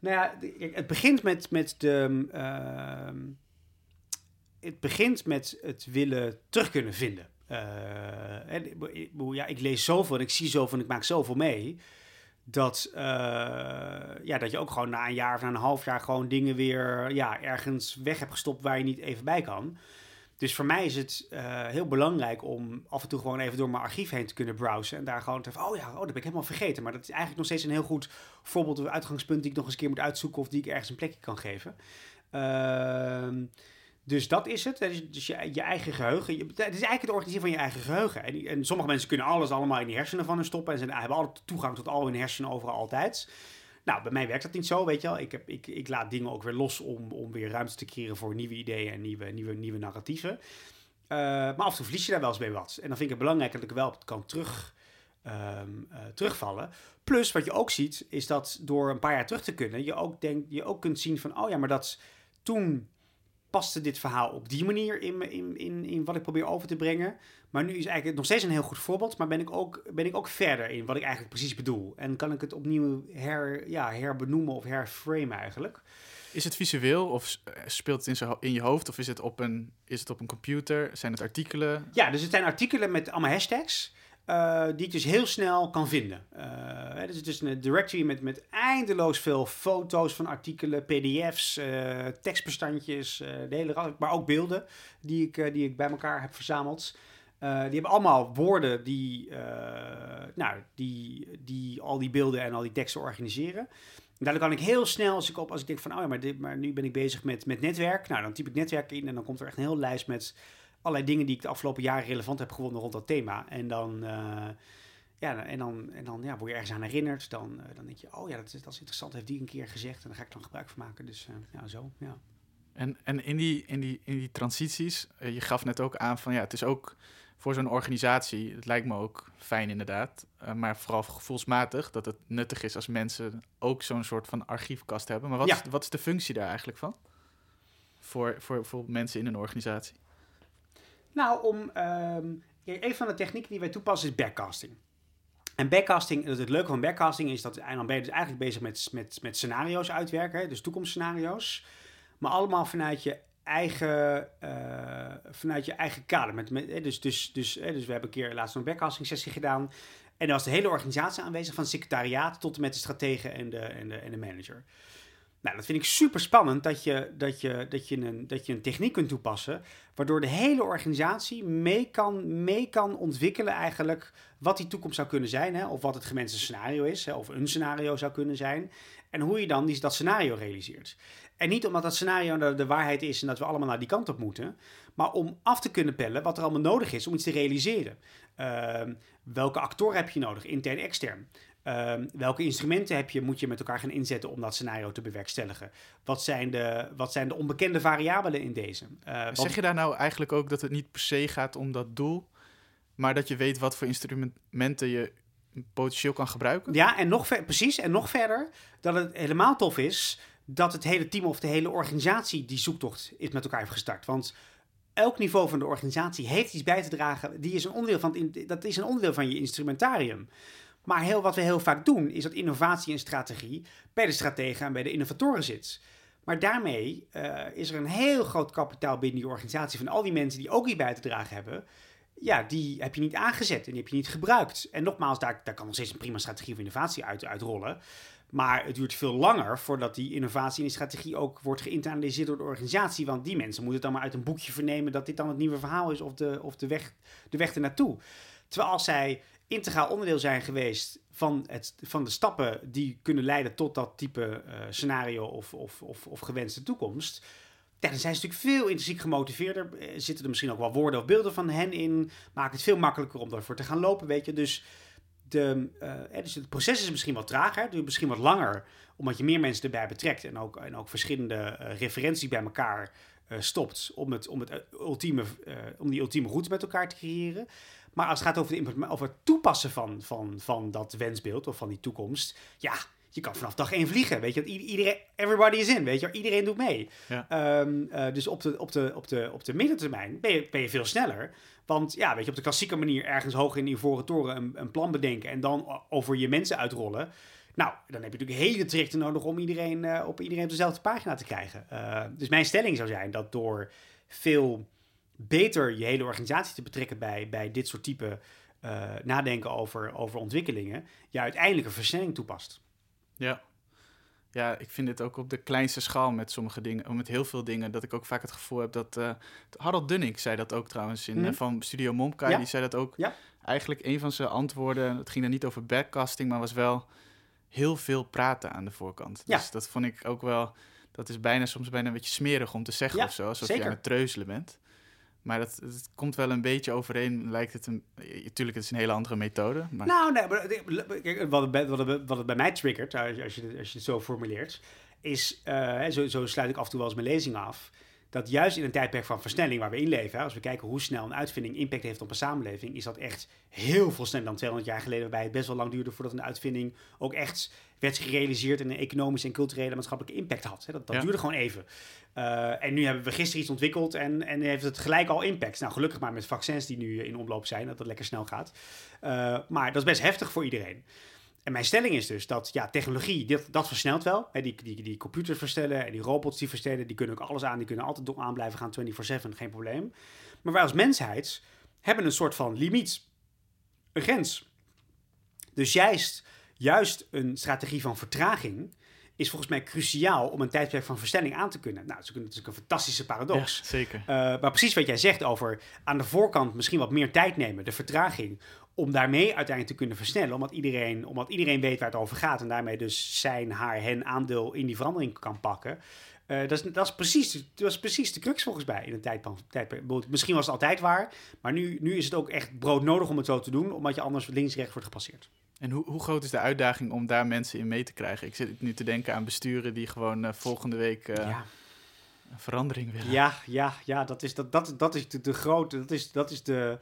[SPEAKER 2] Nou ja, het begint met, met de. ehm, het begint met het willen terug kunnen vinden. Eh, en, ja, ik lees zoveel en ik zie zoveel en ik maak zoveel mee. Dat, eh, ja, dat je ook gewoon na een jaar of na een half jaar gewoon dingen weer ja, ergens weg hebt gestopt waar je niet even bij kan. Dus voor mij is het eh, heel belangrijk om af en toe gewoon even door mijn archief heen te kunnen browsen. En daar gewoon te van, oh ja, oh, dat ben ik helemaal vergeten. Maar dat is eigenlijk nog steeds een heel goed voorbeeld of uitgangspunt die ik nog eens een keer moet uitzoeken of die ik ergens een plekje kan geven. Ehm, dus dat is het. Dus je, je eigen geheugen. Je, het is eigenlijk het organiseren van je eigen geheugen. En, en sommige mensen kunnen alles allemaal in die hersenen van hun stoppen. En ze hebben altijd toegang tot al hun hersenen overal altijd. Nou, bij mij werkt dat niet zo, weet je wel. Ik, heb, ik, ik laat dingen ook weer los om, om weer ruimte te creëren voor nieuwe ideeën en nieuwe, nieuwe, nieuwe narratieven. Uh, maar af en toe verlies je daar wel eens bij wat. En dan vind ik het belangrijk dat ik wel op kan terug, um, uh, terugvallen. Plus, wat je ook ziet, is dat door een paar jaar terug te kunnen, je ook, denk, je ook kunt zien van, oh ja, maar dat toen paste dit verhaal op die manier in, in, in, in wat ik probeer over te brengen. Maar nu is eigenlijk nog steeds een heel goed voorbeeld, maar ben ik ook, ben ik ook verder in wat ik eigenlijk precies bedoel. En kan ik het opnieuw her, ja, herbenoemen of herframen eigenlijk.
[SPEAKER 1] Is het visueel of speelt het in, in je hoofd of is het, op een, is het op een computer? Zijn het artikelen?
[SPEAKER 2] Ja, dus het zijn artikelen met allemaal hashtags. Uh, die ik dus heel snel kan vinden. Uh, dus het is een directory met, met eindeloos veel foto's van artikelen, pdf's, uh, tekstbestandjes, de hele, maar ook beelden die ik, die ik bij elkaar heb verzameld. die hebben allemaal woorden die, nou, die, die al die beelden en al die teksten organiseren. En daardoor kan ik heel snel, als ik, op, als ik denk van, oh ja, maar, dit, maar nu ben ik bezig met, met netwerk. Nou, dan typ ik netwerk in en dan komt er echt een hele lijst met allerlei dingen die ik de afgelopen jaren relevant heb gevonden rond dat thema. En dan, uh, ja, en dan, en dan ja, word je ergens aan herinnerd. Dan, uh, dan denk je, oh ja, dat is, dat is interessant, heeft die een keer gezegd. En daar ga ik dan gebruik van maken. Dus uh, ja, zo, ja.
[SPEAKER 1] En, en in, die, in, die, in die transities, je gaf net ook aan van ja, het is ook voor zo'n organisatie, het lijkt me ook fijn inderdaad, maar vooral gevoelsmatig, dat het nuttig is als mensen ook zo'n soort van archiefkast hebben. Maar wat,
[SPEAKER 2] Ja.
[SPEAKER 1] is, wat is de functie daar eigenlijk van? Voor, voor, voor mensen in een organisatie?
[SPEAKER 2] Nou, om, um, een van de technieken die wij toepassen is backcasting. En backcasting, het leuke van backcasting is dat dan ben je dus eigenlijk bezig met, met, met scenario's uitwerken, dus toekomstscenario's. Maar allemaal vanuit je eigen, uh, vanuit je eigen kader. Met, dus, dus, dus, dus we hebben een keer laatst een backcasting sessie gedaan. En daar was de hele organisatie aanwezig, van secretariaat tot en met de strategen en de, en de, en de manager. Nou, dat vind ik super spannend dat je, dat, je, dat, je een, dat je een techniek kunt toepassen. waardoor de hele organisatie mee kan, mee kan ontwikkelen, eigenlijk. wat die toekomst zou kunnen zijn. Hè, of wat het gewenste scenario is, hè, of een scenario zou kunnen zijn. En hoe je dan die, dat scenario realiseert. En niet omdat dat scenario de, waarheid is en dat we allemaal naar die kant op moeten. maar om af te kunnen pellen wat er allemaal nodig is om iets te realiseren. Ehm, welke actor heb je nodig, intern, extern? Ehm, welke instrumenten heb je, moet je met elkaar gaan inzetten om dat scenario te bewerkstelligen? Wat zijn de, wat zijn de onbekende variabelen in deze?
[SPEAKER 1] Uh, zeg je daar nou eigenlijk ook dat het niet per se gaat om dat doel, maar dat je weet wat voor instrumenten je potentieel kan gebruiken?
[SPEAKER 2] Ja, en nog ver, precies. En nog verder, dat het helemaal tof is dat het hele team of de hele organisatie die zoektocht is met elkaar heeft gestart. Want elk niveau van de organisatie heeft iets bij te dragen. Die is een onderdeel van, dat is een onderdeel van je instrumentarium. Maar heel, wat we heel vaak doen, is dat innovatie en strategie bij de strategen en bij de innovatoren zit. Maar daarmee uh, is er een heel groot kapitaal binnen die organisatie van al die mensen die ook iets bij te dragen hebben. Ja, die heb je niet aangezet en die heb je niet gebruikt. En nogmaals, daar, daar kan nog steeds een prima strategie voor innovatie uit, uitrollen. Maar het duurt veel langer voordat die innovatie en die strategie ook wordt geïnternaliseerd door de organisatie. Want die mensen moeten het dan maar uit een boekje vernemen dat dit dan het nieuwe verhaal is of de, of de, weg, de weg ernaartoe. Terwijl als zij integraal onderdeel zijn geweest van, het, van de stappen die kunnen leiden tot dat type uh, scenario of, of, of, of gewenste toekomst. Ja, dan zijn ze natuurlijk veel intrinsiek gemotiveerder. Eh, zitten er misschien ook wel woorden of beelden van hen in. Maakt het veel makkelijker om daarvoor te gaan lopen, weet je. Dus, de, uh, dus het proces is misschien wat trager, duurt misschien wat langer, omdat je meer mensen erbij betrekt en ook, en ook verschillende uh, referenties bij elkaar stopt om, het, om, het, ultieme, om die ultieme route met elkaar te creëren. Maar als het gaat over, de over het toepassen van, van, van dat wensbeeld of van die toekomst, ja, je kan vanaf dag één vliegen. Weet je, iedereen, everybody is in, weet je, iedereen doet mee. Ja. Um, uh, dus op de, op de, op de, op de middentermijn ben je, ben je veel sneller. Want ja, weet je, op de klassieke manier ergens hoog in de ivoren toren een, een plan bedenken en dan over je mensen uitrollen. Nou, dan heb je natuurlijk hele trajecten nodig om iedereen uh, op iedereen op dezelfde pagina te krijgen. Uh, dus mijn stelling zou zijn dat door veel beter je hele organisatie te betrekken bij, bij dit soort type uh, nadenken over, over ontwikkelingen, je uiteindelijk een versnelling toepast.
[SPEAKER 1] Ja. Ja, ik vind dit ook op de kleinste schaal met sommige dingen, met heel veel dingen, dat ik ook vaak het gevoel heb dat. Uh, Harold Dunning zei dat ook trouwens in, mm. van Studio Momkai, ja. die zei dat ook. Ja. Eigenlijk een van zijn antwoorden, het ging er niet over backcasting, maar was wel heel veel praten aan de voorkant. Ja. Dus dat vond ik ook wel, dat is bijna soms bijna een beetje smerig om te zeggen ja, of zo, alsof zeker. je aan het treuzelen bent. Maar dat, komt wel een beetje overeen, lijkt het een... Tuurlijk, het is een hele andere methode. Maar...
[SPEAKER 2] Nou, maar wat, het, wat, wat het bij mij triggert, als je, als je het zo formuleert, is... Uh, zo, zo sluit ik af en toe wel eens mijn lezing af dat juist in een tijdperk van versnelling waar we in leven, als we kijken hoe snel een uitvinding impact heeft op een samenleving, is dat echt heel veel sneller dan 200 jaar geleden, waarbij het best wel lang duurde voordat een uitvinding ook echt werd gerealiseerd en een economische en culturele maatschappelijke impact had. Dat, dat duurde gewoon even. Uh, en nu hebben we gisteren iets ontwikkeld en, en heeft het gelijk al impact. Nou, gelukkig maar met vaccins die nu in omloop zijn, dat het lekker snel gaat. Uh, maar dat is best heftig voor iedereen. En mijn stelling is dus dat ja, technologie, dit, dat versnelt wel. Hè, die, die, die computers versnellen en die robots die versnellen, die kunnen ook alles aan. Die kunnen altijd door aan blijven gaan 24-7, geen probleem. Maar wij als mensheid hebben een soort van limiet. Een grens. Dus juist, juist een strategie van vertraging is volgens mij cruciaal om een tijdperk van versnelling aan te kunnen. Nou, dat is natuurlijk een fantastische paradox.
[SPEAKER 1] Ja, zeker. Uh,
[SPEAKER 2] maar precies wat jij zegt over aan de voorkant misschien wat meer tijd nemen, de vertraging, om daarmee uiteindelijk te kunnen versnellen. Omdat iedereen, omdat iedereen weet waar het over gaat en daarmee dus zijn, haar, hen aandeel in die verandering kan pakken. Uh, dat, is, dat, is precies, dat is precies de crux volgens mij in een tijdperk. Misschien was het altijd waar, maar nu, nu is het ook echt broodnodig om het zo te doen, omdat je anders links-rechts wordt gepasseerd.
[SPEAKER 1] En hoe, hoe groot is de uitdaging om daar mensen in mee te krijgen? Ik zit nu te denken aan besturen die gewoon uh, volgende week uh, ja. een verandering willen.
[SPEAKER 2] Ja, ja, ja dat is, dat, dat, dat is de, de grote, dat is, dat is de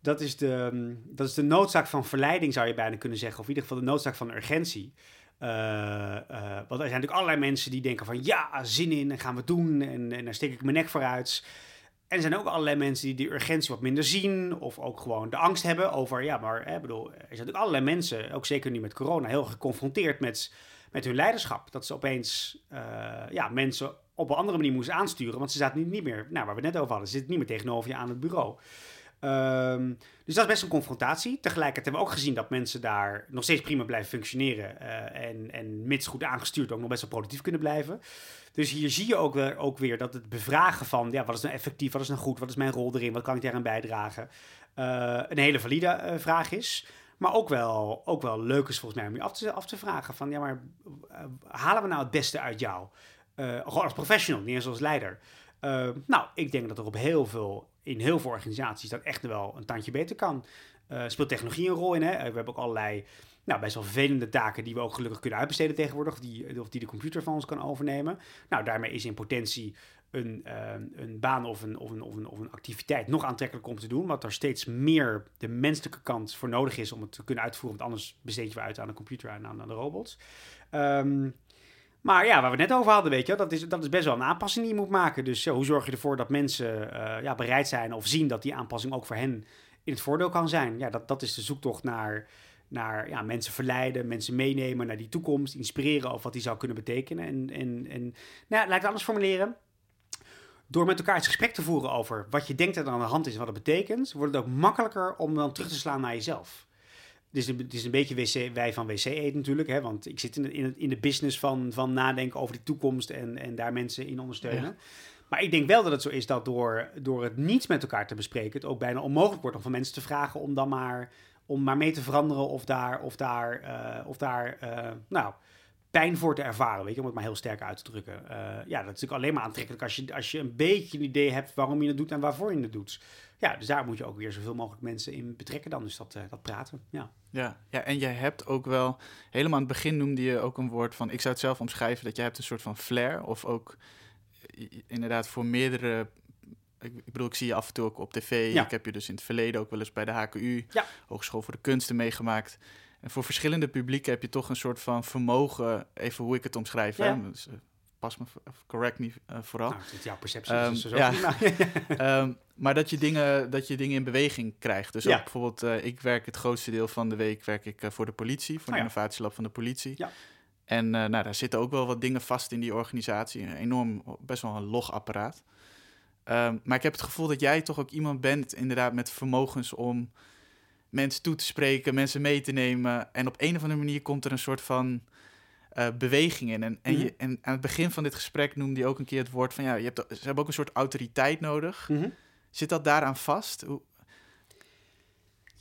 [SPEAKER 2] dat is, de, mm, dat is de noodzaak van verleiding, zou je bijna kunnen zeggen. Of in ieder geval de noodzaak van urgentie. Uh, want er zijn natuurlijk allerlei mensen die denken van ja, zin in en gaan we doen en, en daar steek ik mijn nek vooruit. En er zijn ook allerlei mensen die die urgentie wat minder zien of ook gewoon de angst hebben over, ja, maar hè, bedoel, er zijn natuurlijk allerlei mensen, ook zeker nu met corona, heel geconfronteerd met, met hun leiderschap. Dat ze opeens uh, ja, mensen op een andere manier moesten aansturen, want ze zaten niet, niet meer, nou, waar we het net over hadden, ze zitten niet meer tegenover je aan het bureau. Ehm, dus dat is best een confrontatie. Tegelijkertijd hebben we ook gezien dat mensen daar nog steeds prima blijven functioneren. eh, en, en mits goed aangestuurd ook nog best wel productief kunnen blijven. Dus hier zie je ook weer, ook weer dat het bevragen van ja, wat is nou effectief, wat is nou goed, wat is mijn rol erin, wat kan ik daaraan bijdragen, eh, een hele valide eh, vraag is. Maar ook wel, ook wel leuk is volgens mij om je af te, af te vragen van ja, maar halen we nou het beste uit jou? Gewoon als professional, niet eens als leider. Uh, nou, ik denk dat er op heel veel, in heel veel organisaties dat echt wel een tandje beter kan. Uh, speelt technologie een rol in? Hè? We hebben ook allerlei nou, best wel vervelende taken die we ook gelukkig kunnen uitbesteden tegenwoordig, of die, of die de computer van ons kan overnemen. Nou, daarmee is in potentie een, uh, een baan of een, of, een, of, een, of een activiteit nog aantrekkelijker om te doen, want er steeds meer de menselijke kant voor nodig is om het te kunnen uitvoeren, want anders besteed je uit aan de computer en aan, aan de robots. Um, maar ja, waar we net over hadden, weet je, dat is, dat is best wel een aanpassing die je moet maken. Dus ja, hoe zorg je ervoor dat mensen uh, ja, bereid zijn of zien dat die aanpassing ook voor hen in het voordeel kan zijn? Ja, dat, dat is de zoektocht naar, naar ja, mensen verleiden, mensen meenemen naar die toekomst, inspireren over wat die zou kunnen betekenen. En, en, en nou, laat ik het anders formuleren. Door met elkaar het gesprek te voeren over wat je denkt dat er aan de hand is en wat het betekent, wordt het ook makkelijker om dan terug te slaan naar jezelf. Het is, een, het is een beetje wc, wij van WC Eet natuurlijk, hè, want ik zit in de, in, het, in de business van, van nadenken over de toekomst en, en daar mensen in ondersteunen. Ja. Maar ik denk wel dat het zo is dat door, door het niets met elkaar te bespreken, het ook bijna onmogelijk wordt om van mensen te vragen om dan maar, om maar mee te veranderen of daar, of daar, uh, of daar uh, nou, pijn voor te ervaren, weet je, om het maar heel sterk uit te drukken. Uh, ja, dat is natuurlijk alleen maar aantrekkelijk als je, als je een beetje een idee hebt waarom je het doet en waarvoor je het doet. Ja, dus daar moet je ook weer zoveel mogelijk mensen in betrekken dan, dus dat, uh, dat praten, ja.
[SPEAKER 1] Ja, ja, en je hebt ook wel, helemaal aan het begin noemde je ook een woord van, ik zou het zelf omschrijven, dat je hebt een soort van flair, of ook inderdaad voor meerdere ik, bedoel, ik zie je af en toe ook op tv.
[SPEAKER 2] Ja.
[SPEAKER 1] Ik heb je dus in het verleden ook wel eens bij de HKU,
[SPEAKER 2] Ja.
[SPEAKER 1] Hogeschool voor de Kunsten, meegemaakt. En voor verschillende publieken heb je toch een soort van vermogen, even hoe ik het omschrijf.
[SPEAKER 2] Ja.
[SPEAKER 1] Hè? Eh, pas me, of correct me eh, vooral.
[SPEAKER 2] Nou, het- jouw perceptie is dus zo
[SPEAKER 1] ja. Ehm, maar dat je, dingen, dat je dingen in beweging krijgt. Dus
[SPEAKER 2] Ja.
[SPEAKER 1] ook bijvoorbeeld, eh, ik werk het grootste deel van de week werk ik, eh, voor de politie, voor de
[SPEAKER 2] Oh
[SPEAKER 1] innovatielab van de politie.
[SPEAKER 2] Ja.
[SPEAKER 1] En eh, nou, daar zitten ook wel wat dingen vast in die organisatie. Een enorm, best wel een logapparaat. Ehm, maar ik heb het gevoel dat jij toch ook iemand bent, inderdaad, met vermogens om mensen toe te spreken, mensen mee te nemen. En op een of andere manier komt er een soort van eh, beweging in. En, en,
[SPEAKER 2] Mhm.
[SPEAKER 1] je, en aan het begin van dit gesprek noemde je ook een keer het woord van ja, je hebt, ze hebben ook een soort autoriteit nodig.
[SPEAKER 2] Mhm.
[SPEAKER 1] Zit dat daaraan vast? Hoe,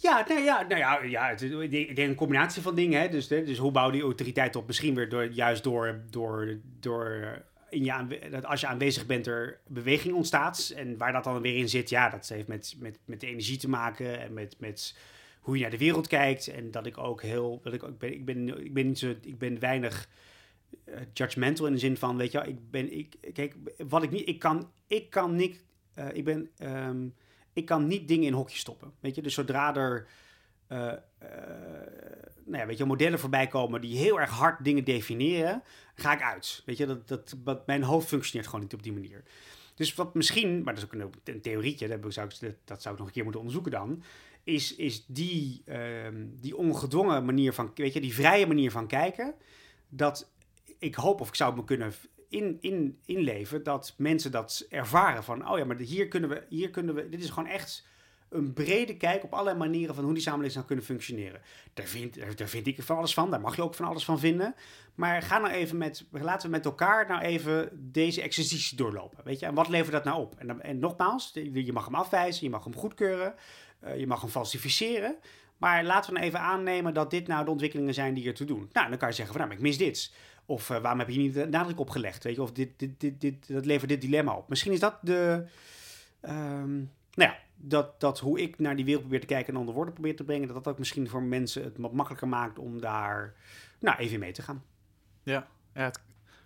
[SPEAKER 2] Ja, nou ja, nou ja, ja het, ik denk een combinatie van dingen. Hè. Dus, hè, dus hoe bouw je die autoriteit op? Misschien weer door, juist door, door, door in je aanwe- dat als je aanwezig bent er beweging ontstaat. En waar dat dan weer in zit, ja, dat heeft met, met, met de energie te maken en met, met hoe je naar de wereld kijkt. En dat ik ook heel, dat ik, ook ben, ik, ben, ik ben niet zo, ik ben weinig eh, judgmental in de zin van, weet je ik ben, ik, kijk, wat ik niet, ik kan, ik kan niet, eh, ik ben, ehm, ik kan niet dingen in hokjes stoppen. Weet je, dus zodra er eh, nou ja, weet je, modellen voorbij komen die heel erg hard dingen definiëren, ga ik uit. Weet je, dat, dat, mijn hoofd functioneert gewoon niet op die manier. Dus wat misschien, maar dat is ook een, een theorietje, dat zou, ik, dat zou ik nog een keer moeten onderzoeken dan, is, is die, ehm, die ongedwongen manier van, weet je, die vrije manier van kijken, dat ik hoop of ik zou me kunnen in, in, inleven dat mensen dat ervaren van, oh ja, maar hier kunnen we, hier kunnen we, dit is gewoon echt een brede kijk op allerlei manieren van hoe die samenleving zou kunnen functioneren. Daar vind, daar, vind ik van alles van, daar mag je ook van alles van vinden. Maar ga nou even met, laten we met elkaar nou even deze exercitie doorlopen, weet je. En wat levert dat nou op? En, en nogmaals, je mag hem afwijzen, je mag hem goedkeuren, je mag hem falsificeren. Maar laten we nou even aannemen dat dit nou de ontwikkelingen zijn die ertoe doen. Nou, dan kan je zeggen van, nou, ik mis dit. Of eh, waarom heb je niet de nadruk op gelegd? Weet je, of dit, dit, dit, dit, dat levert dit dilemma op. Misschien is dat de. ehm, nou ja, dat, dat hoe ik naar die wereld probeer te kijken en onder woorden probeer te brengen, dat dat ook misschien voor mensen het wat makkelijker maakt om daar nou, even mee te gaan.
[SPEAKER 1] ja, ja, het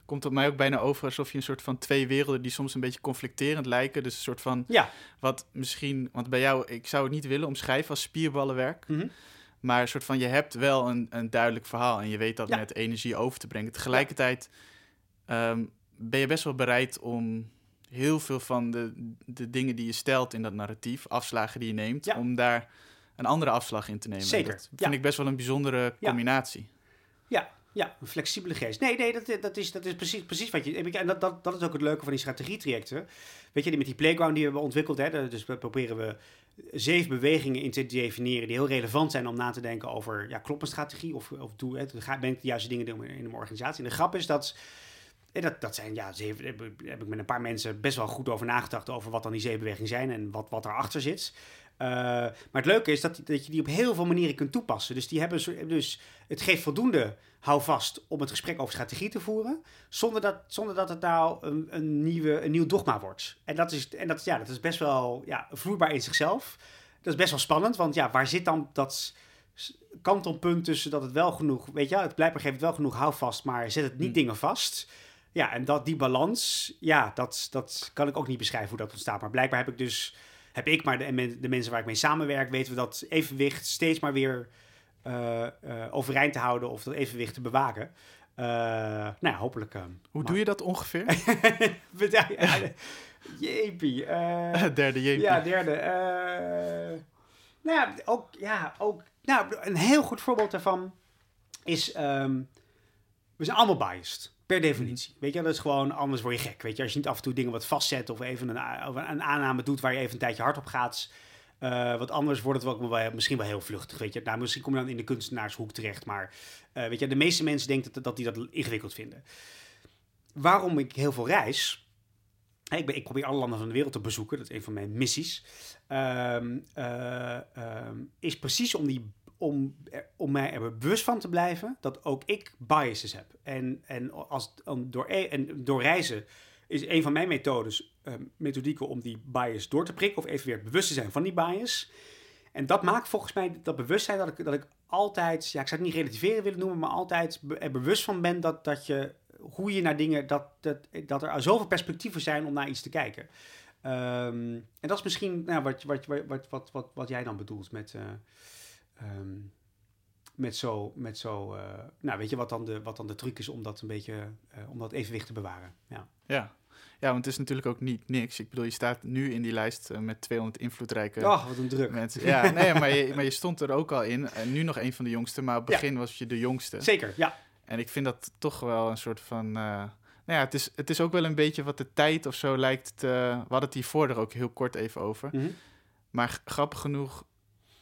[SPEAKER 1] komt op mij ook bijna over alsof je een soort van twee werelden die soms een beetje conflicterend lijken. Dus een soort van
[SPEAKER 2] Ja,
[SPEAKER 1] wat misschien, want bij jou, ik zou het niet willen omschrijven als spierballenwerk.
[SPEAKER 2] Mhm.
[SPEAKER 1] Maar een soort van, je hebt wel een, een duidelijk verhaal en je weet dat
[SPEAKER 2] Ja.
[SPEAKER 1] met energie over te brengen. Tegelijkertijd ehm, ben je best wel bereid om heel veel van de, de dingen die je stelt in dat narratief, afslagen die je neemt,
[SPEAKER 2] Ja.
[SPEAKER 1] om daar een andere afslag in te nemen.
[SPEAKER 2] Zeker,
[SPEAKER 1] Dat vind ik best wel een bijzondere
[SPEAKER 2] Ja.
[SPEAKER 1] combinatie.
[SPEAKER 2] ja, ja, een flexibele geest. Nee, nee, dat, dat, is, dat is precies, precies wat je... En dat, dat, dat is ook het leuke van die strategietrajecten. Weet je, die met die playground die we hebben ontwikkeld, hè, dus proberen we zeven bewegingen in te definiëren die heel relevant zijn om na te denken over, ja, klopt een strategie of, of doe ga- ben ik de juiste dingen doen in een organisatie. En de grap is dat, en dat, dat zijn, ja, zeven, heb ik met een paar mensen best wel goed over nagedacht over wat dan die zeven bewegingen zijn en wat, wat erachter zit. Eh, maar het leuke is dat, dat je die op heel veel manieren kunt toepassen. Dus, die hebben, dus het geeft voldoende houvast om het gesprek over strategie te voeren. Zonder dat, zonder dat het nou een, een, nieuwe, een nieuw dogma wordt. En dat is, en dat, ja, dat is best wel ja, vloeibaar in zichzelf. Dat is best wel spannend, want ja, waar zit dan dat kantelpunt tussen dat het wel genoeg... Weet je, het blijkbaar geeft het wel genoeg houvast, maar zet het niet
[SPEAKER 1] Hmm.
[SPEAKER 2] dingen vast. Ja, en dat, die balans, ja, dat, dat kan ik ook niet beschrijven hoe dat ontstaat. Maar blijkbaar heb ik dus, heb ik, maar de, de mensen waar ik mee samenwerk, weten we dat evenwicht steeds maar weer eh, eh, overeind te houden of dat evenwicht te bewaken. Eh, nou ja, hopelijk. eh,
[SPEAKER 1] Hoe doe je dat ongeveer?
[SPEAKER 2] Jeepie.
[SPEAKER 1] Derde jeepie.
[SPEAKER 2] ja, derde. nou ja, ook, ja, ook. Nou, een heel goed voorbeeld daarvan is. ehm, we zijn allemaal biased. Per definitie. Weet je, dat is gewoon anders word je gek. Weet je, als je niet af en toe dingen wat vastzet of even een, een aanname doet waar je even een tijdje hard op gaat. eh, wat anders wordt het wel, misschien wel heel vluchtig. Weet je, nou, misschien kom je dan in de kunstenaarshoek terecht. Maar eh, weet je, de meeste mensen denken dat, dat die dat ingewikkeld vinden. Waarom ik heel veel reis. Ik, ben, ik probeer alle landen van de wereld te bezoeken. Dat is een van mijn missies. Ehm, eh, ehm, is precies om, die, om, om mij er bewust van te blijven dat ook ik biases heb. En, en, als, door, e- en door reizen is een van mijn methodes, ehm, methodieken om die bias door te prikken. Of even weer bewust te zijn van die bias. En dat maakt volgens mij dat bewustzijn dat ik, dat ik altijd, ja, ik zou het niet relativeren willen noemen, maar altijd er bewust van ben dat, dat je, hoe je naar dingen, dat, dat, dat er zoveel perspectieven zijn om naar iets te kijken. Ehm, en dat is misschien nou, wat, wat, wat, wat, wat, wat, wat jij dan bedoelt met, eh, ehm, met zo, met zo eh, nou weet je wat dan, de, wat dan de truc is om dat een beetje, eh, om dat evenwicht te bewaren. Ja.
[SPEAKER 1] Ja. ja, want het is natuurlijk ook niet niks. Ik bedoel, je staat nu in die lijst eh, met 200 invloedrijke
[SPEAKER 2] Oh, wat een druk.
[SPEAKER 1] mensen. Ja, nee, maar je, maar je stond er ook al in. En nu nog een van de jongste, maar op het
[SPEAKER 2] Ja.
[SPEAKER 1] begin was je de jongste.
[SPEAKER 2] Zeker, ja.
[SPEAKER 1] En ik vind dat toch wel een soort van. nou ja, het is, het is ook wel een beetje wat de tijd of zo lijkt. Te, we hadden het hiervoor er ook heel kort even over.
[SPEAKER 2] Mhm.
[SPEAKER 1] Maar grappig genoeg,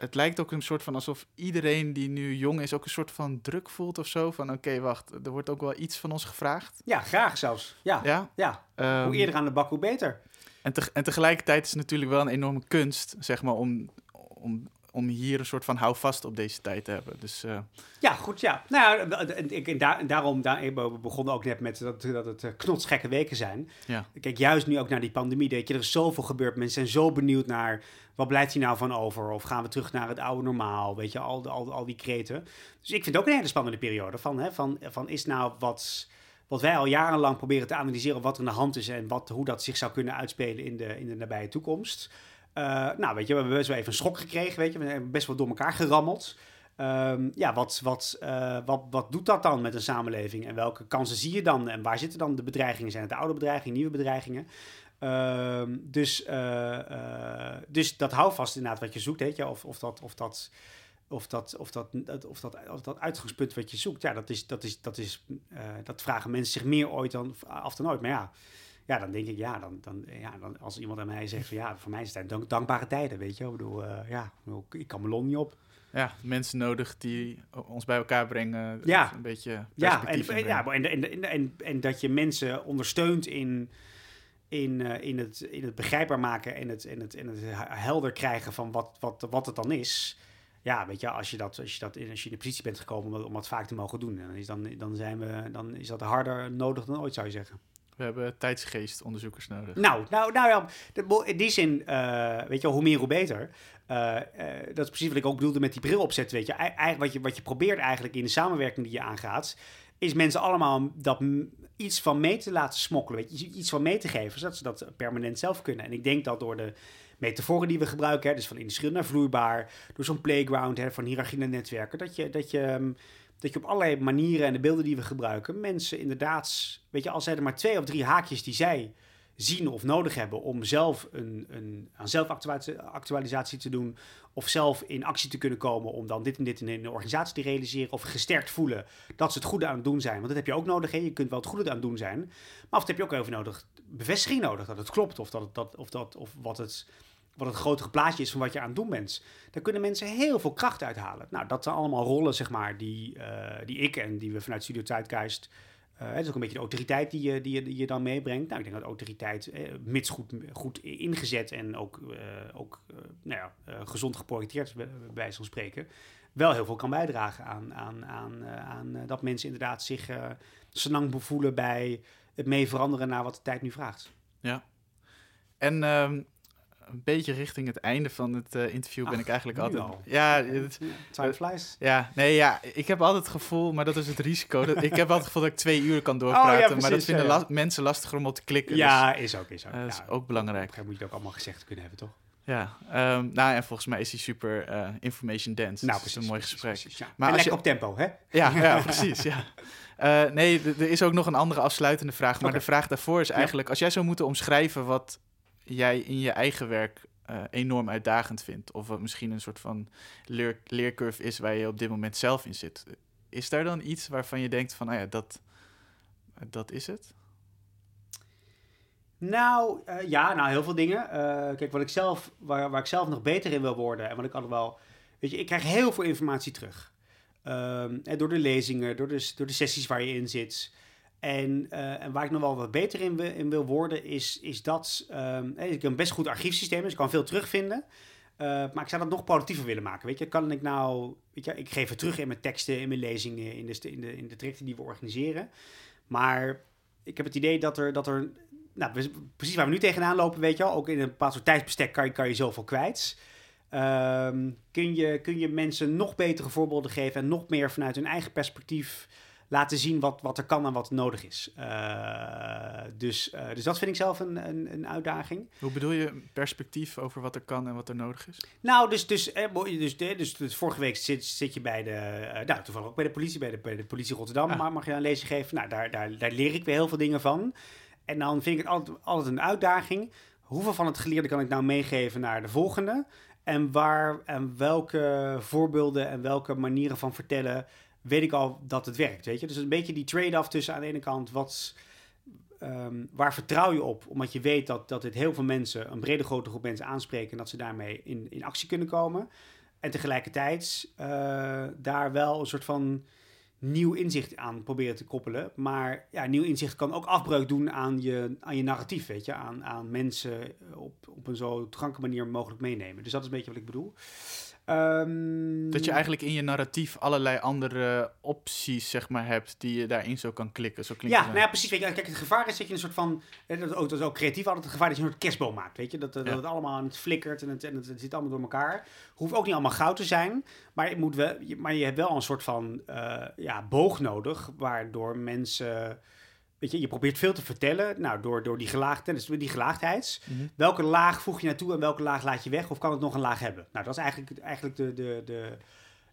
[SPEAKER 1] het lijkt ook een soort van alsof iedereen die nu jong is ook een soort van druk voelt of zo. Van oké, wacht, er wordt ook wel iets van ons gevraagd.
[SPEAKER 2] Ja, graag zelfs. Ja, ja.
[SPEAKER 1] Ja. Ehm,
[SPEAKER 2] hoe eerder aan de bak, hoe beter.
[SPEAKER 1] en, te- en tegelijkertijd is het natuurlijk wel een enorme kunst, zeg maar, om, om, om hier een soort van houvast op deze tijd te hebben. Dus eh,
[SPEAKER 2] Ja, goed, ja. Nou, ja, ik- en, daar, daarom, daar, we begonnen ook net met dat, dat het eh, knotsgekke weken zijn.
[SPEAKER 1] ja.
[SPEAKER 2] Kijk, juist nu ook naar die pandemie, weet je, er is zoveel gebeurd. Mensen zijn zo benieuwd naar, wat blijft hier nou van over? Of gaan we terug naar het oude normaal? Weet je, al, al, al die kreten. Dus ik vind het ook een hele spannende periode. Van, hè, van, van is nou wat, wat wij al jarenlang proberen te analyseren, wat er aan de hand is en wat, hoe dat zich zou kunnen uitspelen in de, in de nabije toekomst. Eh, nou, weet je, we hebben best wel even een schok gekregen, weet je. We hebben best wel door elkaar gerammeld. Ehm, ja, wat, wat, eh, wat, wat doet dat dan met een samenleving? En welke kansen zie je dan? En waar zitten dan de bedreigingen? Zijn het de oude bedreigingen, nieuwe bedreigingen? Ehm, dus, eh, dus dat houvast inderdaad wat je zoekt, weet je, of, of dat... Of dat of dat, of, dat, of, dat, of dat uitgangspunt wat je zoekt, ja, dat, is, dat, is, dat, is, dat vragen mensen zich meer ooit dan, af dan ooit. Maar ja, ja, dan denk ik, ja, dan, dan, ja dan, als iemand aan mij zegt van ja, voor mij is het dank, dankbare tijden, weet je. Ik bedoel, eh, ja, ik kan mijn lon niet op.
[SPEAKER 1] ja, mensen nodig die ons bij elkaar brengen.
[SPEAKER 2] Ja.
[SPEAKER 1] Een beetje
[SPEAKER 2] Ja, en, ja en, en, en, en, en dat je mensen ondersteunt in, in, eh, in, het, in het begrijpbaar maken en het, en het, en het helder krijgen van wat, wat, wat het dan is. Ja, weet je, als je, dat, als je, dat in, als je in de positie bent gekomen om dat, om dat vaak te mogen doen, dan is, dan, dan, zijn we, dan is dat harder nodig dan ooit, zou je zeggen.
[SPEAKER 1] We hebben tijdsgeestonderzoekers nodig.
[SPEAKER 2] Nou, nou, nou ja, in die zin, eh, weet je wel, hoe meer hoe beter. Eh, eh, dat is precies wat ik ook bedoelde met die bril opzetten, weet je. Ei- ei- wat je. Wat je probeert eigenlijk in de samenwerking die je aangaat, is mensen allemaal dat iets van mee te laten smokkelen, weet je. Iets van mee te geven, zodat ze dat permanent zelf kunnen. En ik denk dat door de metaforen die we gebruiken, hè, dus van industrieel naar vloeibaar, door zo'n playground, hè, van hiërarchie naar netwerken, dat je, dat je ehm, dat je op allerlei manieren en de beelden die we gebruiken, mensen inderdaad, weet je, als zijn er maar twee of drie haakjes die zij zien of nodig hebben om zelf een, een aan zelfactualisatie te doen of zelf in actie te kunnen komen om dan dit en dit in een organisatie te realiseren of gesterkt voelen dat ze het goede aan het doen zijn. Want dat heb je ook nodig. Hè? Je kunt wel het goede aan het doen zijn, maar of heb je ook even nodig bevestiging nodig dat het klopt of dat, dat, of, dat, of wat het wat het grotere plaatje is van wat je aan het doen bent. Daar kunnen mensen heel veel kracht uithalen. Nou, dat zijn allemaal rollen, zeg maar, die, eh, die ik en die we vanuit Studio Tijdgeist... Uh, het is ook een beetje de autoriteit die je, die je, die je dan meebrengt. Nou, ik denk dat autoriteit, eh, mits goed, goed ingezet en ook, ook nou ja, gezond geprojecteerd, bij wijze van spreken, wel heel veel kan bijdragen aan, aan, aan, aan dat mensen inderdaad zich senang bevoelen bij het mee veranderen naar wat de tijd nu vraagt.
[SPEAKER 1] Ja. En um, een beetje richting het einde van het uh, interview ben ik eigenlijk altijd.
[SPEAKER 2] al.
[SPEAKER 1] Ja, het,
[SPEAKER 2] Time flies.
[SPEAKER 1] ja, nee, ja, ik heb altijd het gevoel, maar dat is het risico. Dat, ik heb altijd het gevoel dat ik twee uur kan doorpraten,
[SPEAKER 2] Oh, ja,
[SPEAKER 1] maar dat
[SPEAKER 2] precies,
[SPEAKER 1] vinden
[SPEAKER 2] ja, ja.
[SPEAKER 1] la- mensen lastiger om op te klikken.
[SPEAKER 2] Ja, is ook, is ook.
[SPEAKER 1] dus, eh, dat is ook belangrijk.
[SPEAKER 2] moment moet je het ook allemaal gezegd kunnen hebben, toch?
[SPEAKER 1] Ja, ehm, nou en volgens mij is hij super eh, information dense.
[SPEAKER 2] Nou,
[SPEAKER 1] dus het is een mooi
[SPEAKER 2] precies,
[SPEAKER 1] gesprek.
[SPEAKER 2] precies, ja.
[SPEAKER 1] Maar
[SPEAKER 2] en lekker
[SPEAKER 1] je-
[SPEAKER 2] op tempo, hè?
[SPEAKER 1] Ja, ja precies. Ja. Eh, nee, er is ook nog een andere afsluitende vraag. Maar de vraag daarvoor is eigenlijk: als jij zou moeten omschrijven wat jij in je eigen werk eh, enorm uitdagend vindt, of wat misschien een soort van leer, leercurve is waar je op dit moment zelf in zit, is daar dan iets waarvan je denkt: van, nou ja, dat, dat is het?
[SPEAKER 2] Nou, eh, ja, nou, heel veel dingen. Eh, kijk, wat ik zelf, waar, waar ik zelf nog beter in wil worden en wat ik wel... Weet je, ik krijg heel veel informatie terug. Ehm, door de lezingen, door de, door de sessies waar je in zit. En, eh, en waar ik nog wel wat beter in, in wil worden, is, is dat... ehm, eh, ik heb een best goed archiefsysteem, dus ik kan veel terugvinden. Eh, maar ik zou dat nog productiever willen maken. Weet je, kan ik nou... Weet je, ik geef het terug in mijn teksten, in mijn lezingen, in de, in de, in de trajecten die we organiseren. Maar ik heb het idee dat er... Dat er nou, precies waar we nu tegenaan lopen, weet je wel. Ook in een bepaald soort tijdsbestek kan je, kan je zoveel kwijt. Ehm, kun, je, kun je mensen nog betere voorbeelden geven en nog meer vanuit hun eigen perspectief laten zien wat, wat er kan en wat nodig is. Eh, dus, eh, dus dat vind ik zelf een, een, een uitdaging.
[SPEAKER 1] Hoe bedoel je perspectief over wat er kan en wat er nodig is?
[SPEAKER 2] Nou, dus, dus, eh, dus, dus, dus, dus vorige week zit, zit je bij de, nou toevallig ook bij de politie, bij de, bij de politie Rotterdam,
[SPEAKER 1] Ah.
[SPEAKER 2] maar mag je een lezing geven. Nou, daar, daar, daar leer ik weer heel veel dingen van. En dan vind ik het altijd, altijd een uitdaging. Hoeveel van het geleerde kan ik nou meegeven naar de volgende? En waar en welke voorbeelden en welke manieren van vertellen weet ik al dat het werkt, weet je? Dus een beetje die trade-off tussen aan de ene kant wat... ehm, waar vertrouw je op? Omdat je weet dat, dat dit heel veel mensen, een brede grote groep mensen aanspreken... en dat ze daarmee in, in actie kunnen komen. En tegelijkertijd eh, daar wel een soort van nieuw inzicht aan proberen te koppelen. Maar ja, nieuw inzicht kan ook afbreuk doen aan je, aan je narratief, weet je. Aan, aan mensen op, op een zo toegankelijke manier mogelijk meenemen. Dus dat is een beetje wat ik bedoel. Ehm,
[SPEAKER 1] Dat je eigenlijk in je narratief allerlei andere opties zeg maar, hebt die je daarin zo kan klikken. Zo klinkt
[SPEAKER 2] Ja, nou ja, precies. Weet je, kijk, het gevaar is dat je een soort van. Dat is ook, dat is ook creatief altijd het gevaar dat je een soort kerstboom maakt. Weet je, dat, dat
[SPEAKER 1] Ja.
[SPEAKER 2] het allemaal aan het flikkert en het, en het, het zit allemaal door elkaar. Hoeft ook niet allemaal goud te zijn. Maar, het moet wel, je- maar je hebt wel een soort van eh, ja, boog nodig. Waardoor mensen. Weet je, je probeert veel te vertellen. Nou, door, door die, gelaagdheid, dus die gelaagdheid.
[SPEAKER 1] Mhm.
[SPEAKER 2] Welke laag voeg je naartoe en welke laag laat je weg? Of kan het nog een laag hebben? Nou, dat is eigenlijk, eigenlijk de, de, de,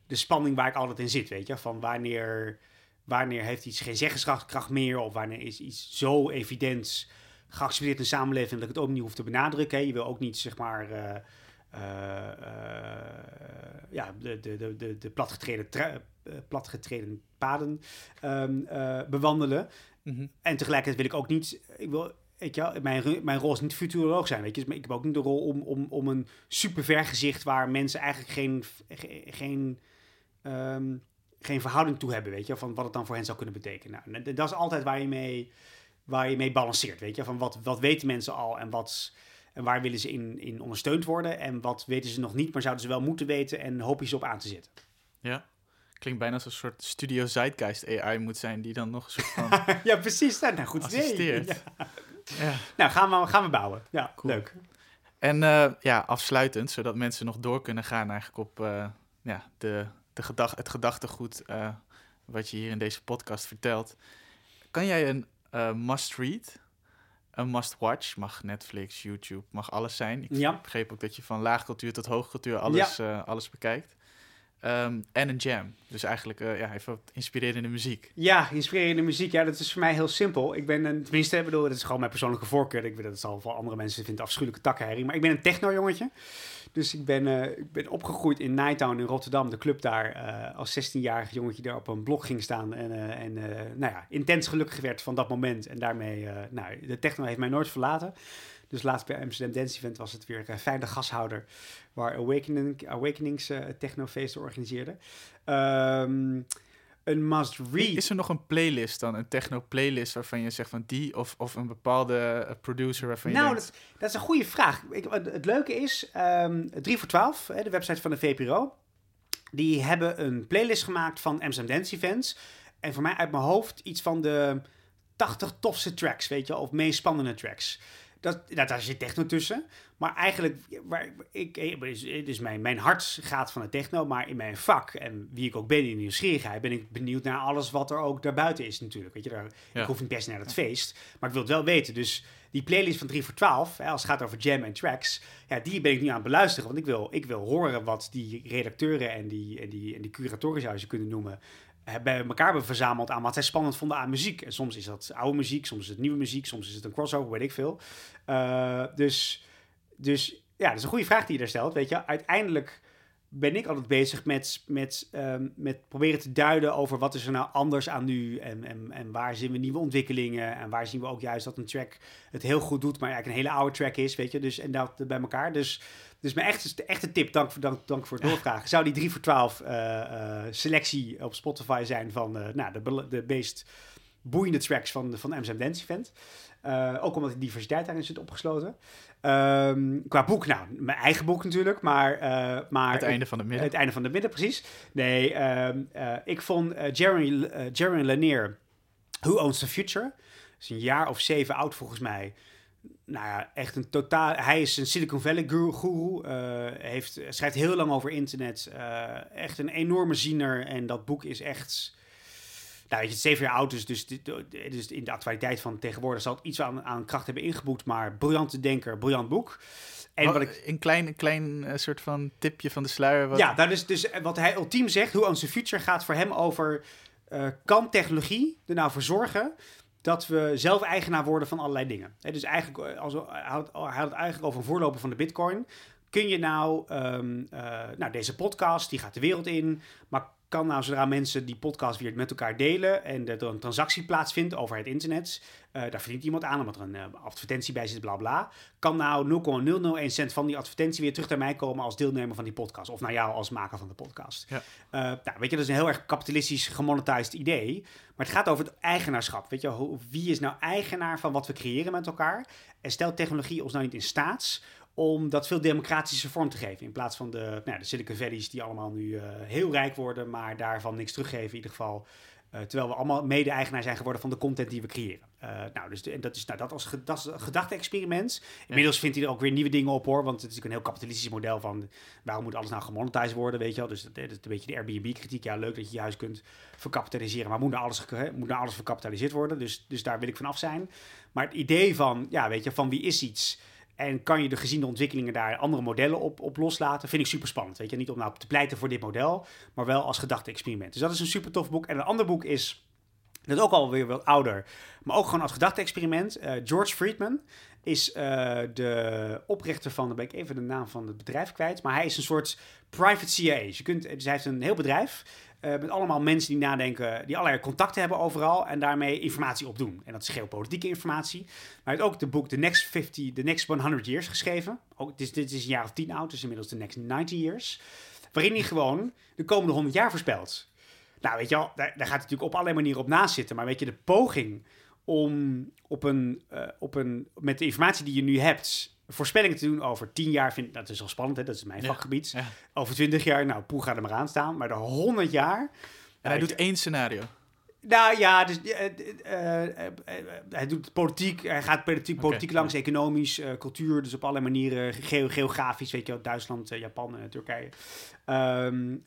[SPEAKER 2] de spanning waar ik altijd in zit, weet je. Van wanneer, wanneer heeft iets geen zeggenschap kracht meer... of wanneer is iets zo evident geaccepteerd in de samenleving... dat ik het ook niet hoef te benadrukken. hè. Je wil ook niet, zeg maar... eh, eh, eh, ja, de, de, de, de, de platgetreden, platgetreden paden ehm, eh, bewandelen.
[SPEAKER 1] Mhm.
[SPEAKER 2] En tegelijkertijd wil ik ook niet. Ik wil, weet je wel, mijn, mijn rol is niet futuroloog zijn. Weet je? Dus ik heb ook niet de rol om, om, om een super vergezicht waar mensen eigenlijk geen, ge- geen, ehm, geen verhouding toe hebben. Weet je, van wat het dan voor hen zou kunnen betekenen. Nou, dat is altijd waar je mee, waar je mee balanceert. Weet je, van wat, wat weten mensen al en wat. En waar willen ze in, in ondersteund worden? En wat weten ze nog niet, maar zouden ze wel moeten weten en hoop je ze op aan te zetten?
[SPEAKER 1] Ja. Klinkt bijna als een soort Studio Zeitgeist AI moet zijn die dan nog een soort van
[SPEAKER 2] ja, precies. Nou, goed idee. Ja.
[SPEAKER 1] Ja.
[SPEAKER 2] Nou, gaan we, gaan we bouwen. Ja,
[SPEAKER 1] Cool.
[SPEAKER 2] leuk.
[SPEAKER 1] En eh, ja, afsluitend, zodat mensen nog door kunnen gaan eigenlijk op eh, ja, de, de gedag, het gedachtegoed eh, wat je hier in deze podcast vertelt. Kan jij een must-read, een must-watch, mag Netflix, YouTube, mag alles zijn. Ik
[SPEAKER 2] Ja.
[SPEAKER 1] begreep ook dat je van laagcultuur tot hoogcultuur alles, alles bekijkt. Ehm, en een jam, dus eigenlijk eh, ja, even wat inspirerende muziek.
[SPEAKER 2] Ja, inspirerende muziek. Ja, dat is voor mij heel simpel. Ik ben een, tenminste, ik bedoel, dat is gewoon mijn persoonlijke voorkeur. Ik weet dat het zal voor andere mensen vinden afschuwelijke takkenherrie. Maar ik ben een techno-jongetje. Dus ik ben, eh, ik ben opgegroeid in Nighttown in Rotterdam, de club daar. eh, als 16-jarig jongetje daar op een blok ging staan. En, en nou ja, intens gelukkig werd van dat moment. En daarmee, nou, de techno heeft mij nooit verlaten. Dus laatst bij Amsterdam Dance Event was het weer uh, fijne gashouder. Waar Awakening, Awakenings uh, technofeesten organiseerde. Um, een must read.
[SPEAKER 1] Is er nog een playlist dan, een techno playlist waarvan je zegt van die of, of een bepaalde producer waarvan je
[SPEAKER 2] nou,
[SPEAKER 1] denkt...
[SPEAKER 2] dat, dat is een goede vraag. Ik, het leuke is, um, 3 voor 12, de website van de VPRO, die hebben een playlist gemaakt van Amsterdam Dance Events. En voor mij uit mijn hoofd iets van de 80 tofste tracks, weet je, of meest spannende tracks. Dat, dat, daar zit techno tussen. Maar eigenlijk, waar, ik, dus mijn, mijn hart gaat van het techno, maar in mijn vak en wie ik ook ben in nieuwsgierigheid, ben ik benieuwd naar alles wat er ook daarbuiten is natuurlijk. Weet je, daar, Ik hoef niet best naar het feest, maar ik wil het wel weten. Dus die playlist van 3 voor 12, hè, als het gaat over jam en tracks, ja, die ben ik nu aan het beluisteren. Want ik wil, ik wil horen wat die redacteuren en die, en die, en die curatoren zou je kunnen noemen, bij elkaar hebben verzameld aan wat zij spannend vonden aan muziek. En soms is dat oude muziek, soms is het nieuwe muziek, soms is het een crossover, weet ik veel. Uh, dus, dus ja, dat is een goede vraag die je daar stelt. Weet je, uiteindelijk ben ik altijd bezig met, met, um, met proberen te duiden over wat is er nou anders aan nu en, en, en waar zien we nieuwe ontwikkelingen en waar zien we ook juist dat een track het heel goed doet, maar eigenlijk een hele oude track is, weet je, dus en dat bij elkaar. Dus dus mijn echte, echte tip, dank, dank, dank voor het doorvragen. Zou die 3 voor 12 uh, uh, selectie op Spotify zijn van uh, nou, de, de meest boeiende tracks van, van de Amsterdam Dance Event. Ook omdat die diversiteit daarin zit opgesloten. Um, qua boek, nou, mijn eigen boek natuurlijk, maar... Uh, maar
[SPEAKER 1] het einde van de midden.
[SPEAKER 2] Het einde van de midden, precies. Nee, um, uh, ik vond Jeremy, Jeremy Lanier, Who Owns the Future... is een jaar of zeven oud volgens mij nou ja, echt een totaal. Hij is een Silicon Valley guru. Heeft, schrijft heel lang over internet. Echt een enorme ziener. En dat boek is echt. Nou, weet je, zeven jaar oud is, dus, dus in de actualiteit van tegenwoordig zal het iets aan, aan kracht hebben ingeboet. Maar briljante denker, briljant boek.
[SPEAKER 1] En wat, wat ik, een klein, een klein uh, soort van tipje van de sluier.
[SPEAKER 2] Wat... Ja, dat is dus wat hij ultiem zegt. Hoe onze future gaat voor hem over. kan technologie er nou voor zorgen dat we zelf eigenaar worden van allerlei dingen. dus eigenlijk, eh, als we, hij had, het eigenlijk over een voorloper van de bitcoin. Kun je nou, um, uh, nou, deze podcast, die gaat de wereld in, maar kan nou, zodra mensen die podcast weer met elkaar delen en er een transactie plaatsvindt over het internet, uh, daar verdient iemand aan omdat er een uh, advertentie bij zit, bla bla, kan nou 0,001 cent van die advertentie weer terug naar mij komen als deelnemer van die podcast. Of naar jou als maker van de podcast. Ja. Uh, nou, weet je, dat is een heel erg kapitalistisch gemonetized idee. Maar het gaat over het eigenaarschap. Weet je, wie is nou eigenaar van wat we creëren met elkaar? En stelt technologie ons nou niet in staat om dat veel democratische vorm te geven. In plaats van de, nou, de Silicon Valley's die allemaal nu uh, heel rijk worden, maar daarvan niks teruggeven in ieder geval. Uh, terwijl we allemaal mede-eigenaar zijn geworden van de content die we creëren. Uh, nou, dus de, dat is nou, dat als gedachte-experiment. Inmiddels ja. vindt hij er ook weer nieuwe dingen op hoor. Want het is natuurlijk een heel kapitalistisch model van waarom moet alles nou gemonetized worden, weet je wel. Dus dat, dat is een beetje de Airbnb-kritiek. Ja, leuk dat je je huis kunt verkapitaliseren, maar moet nou alles, moet nou alles verkapitaliseerd worden? Dus, dus daar wil ik van af zijn. Maar het idee van, ja, weet je, van wie is iets en kan je de geziene ontwikkelingen daar andere modellen op, op loslaten? Vind ik super spannend. Weet je, niet om nou te pleiten voor dit model, maar wel als gedachte-experiment. Dus dat is een super tof boek. En een ander boek is, dat is ook alweer wat ouder, maar ook gewoon als gedachte-experiment. Uh, George Friedman is uh, de oprichter van, dan ben ik even de naam van het bedrijf kwijt, maar hij is een soort private. Dus je kunt, dus hij heeft een heel bedrijf uh, met allemaal mensen die nadenken, die allerlei contacten hebben overal en daarmee informatie opdoen. En dat is geopolitieke informatie. Maar hij heeft ook het boek The Next 50, The Next 100 Years geschreven. Ook, dit, dit is een jaar of tien oud, dus inmiddels The Next 90 Years. Waarin hij gewoon de komende 100 jaar voorspelt. Nou, weet je daar, daar gaat het natuurlijk op allerlei manieren op naast zitten. Maar weet je, de poging om op een, uh, op een, met de informatie die je nu hebt voorspellingen te doen over 10 jaar, vind dat is al spannend, hè? dat is mijn vakgebied. Ja. Over 20 jaar, nou, poe gaat er maar aan staan. Maar de 100 jaar. En
[SPEAKER 1] hij nou, doet één scenario.
[SPEAKER 2] Nou ja, dus, uh, uh, uh, hij doet politiek, hij gaat politiek, okay. politiek langs, economisch, cultuur, dus op alle manieren, ge geografisch, weet je wel, Duitsland, Japan en Turkije. Um,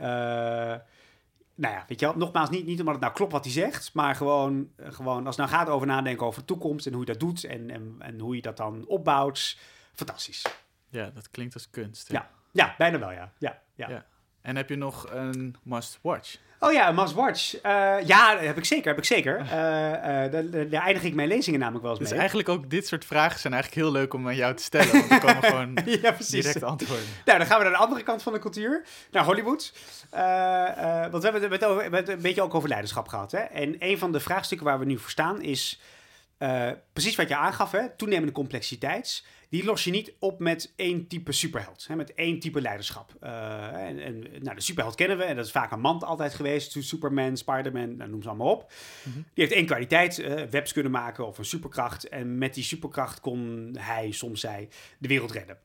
[SPEAKER 2] nou ja, weet je wel, nogmaals, niet, niet omdat het nou klopt wat hij zegt, maar gewoon, gewoon als het nou gaat over nadenken over de toekomst en hoe je dat doet en, en, en hoe je dat dan opbouwt, fantastisch.
[SPEAKER 1] Ja, dat klinkt als kunst.
[SPEAKER 2] Ja, ja bijna wel, ja. ja, ja. ja.
[SPEAKER 1] En heb je nog een must-watch?
[SPEAKER 2] Oh ja, een must-watch. Uh, ja, heb ik zeker, heb ik zeker. Uh, uh, daar, daar, eindig ik mijn lezingen namelijk wel eens
[SPEAKER 1] dus
[SPEAKER 2] mee.
[SPEAKER 1] eigenlijk ook dit soort vragen zijn eigenlijk heel leuk om aan jou te stellen. Want dan komen gewoon ja, direct antwoorden.
[SPEAKER 2] Nou, dan gaan we naar de andere kant van de cultuur. Naar Hollywood. want we hebben het, over, we hebben het een beetje ook over leiderschap gehad. Hè? En een van de vraagstukken waar we nu voor staan is... eh, precies wat je aangaf, hè, toenemende complexiteit, die los je niet op met één type superheld, hè, met één type leiderschap. Uh, en, en nou, de superheld kennen we, en dat is vaak een man altijd geweest, Superman, Spider-Man, nou, noem ze allemaal op. Mhm. Die heeft één kwaliteit, uh, webs kunnen maken of een superkracht, en met die superkracht kon hij, soms zij, de wereld redden.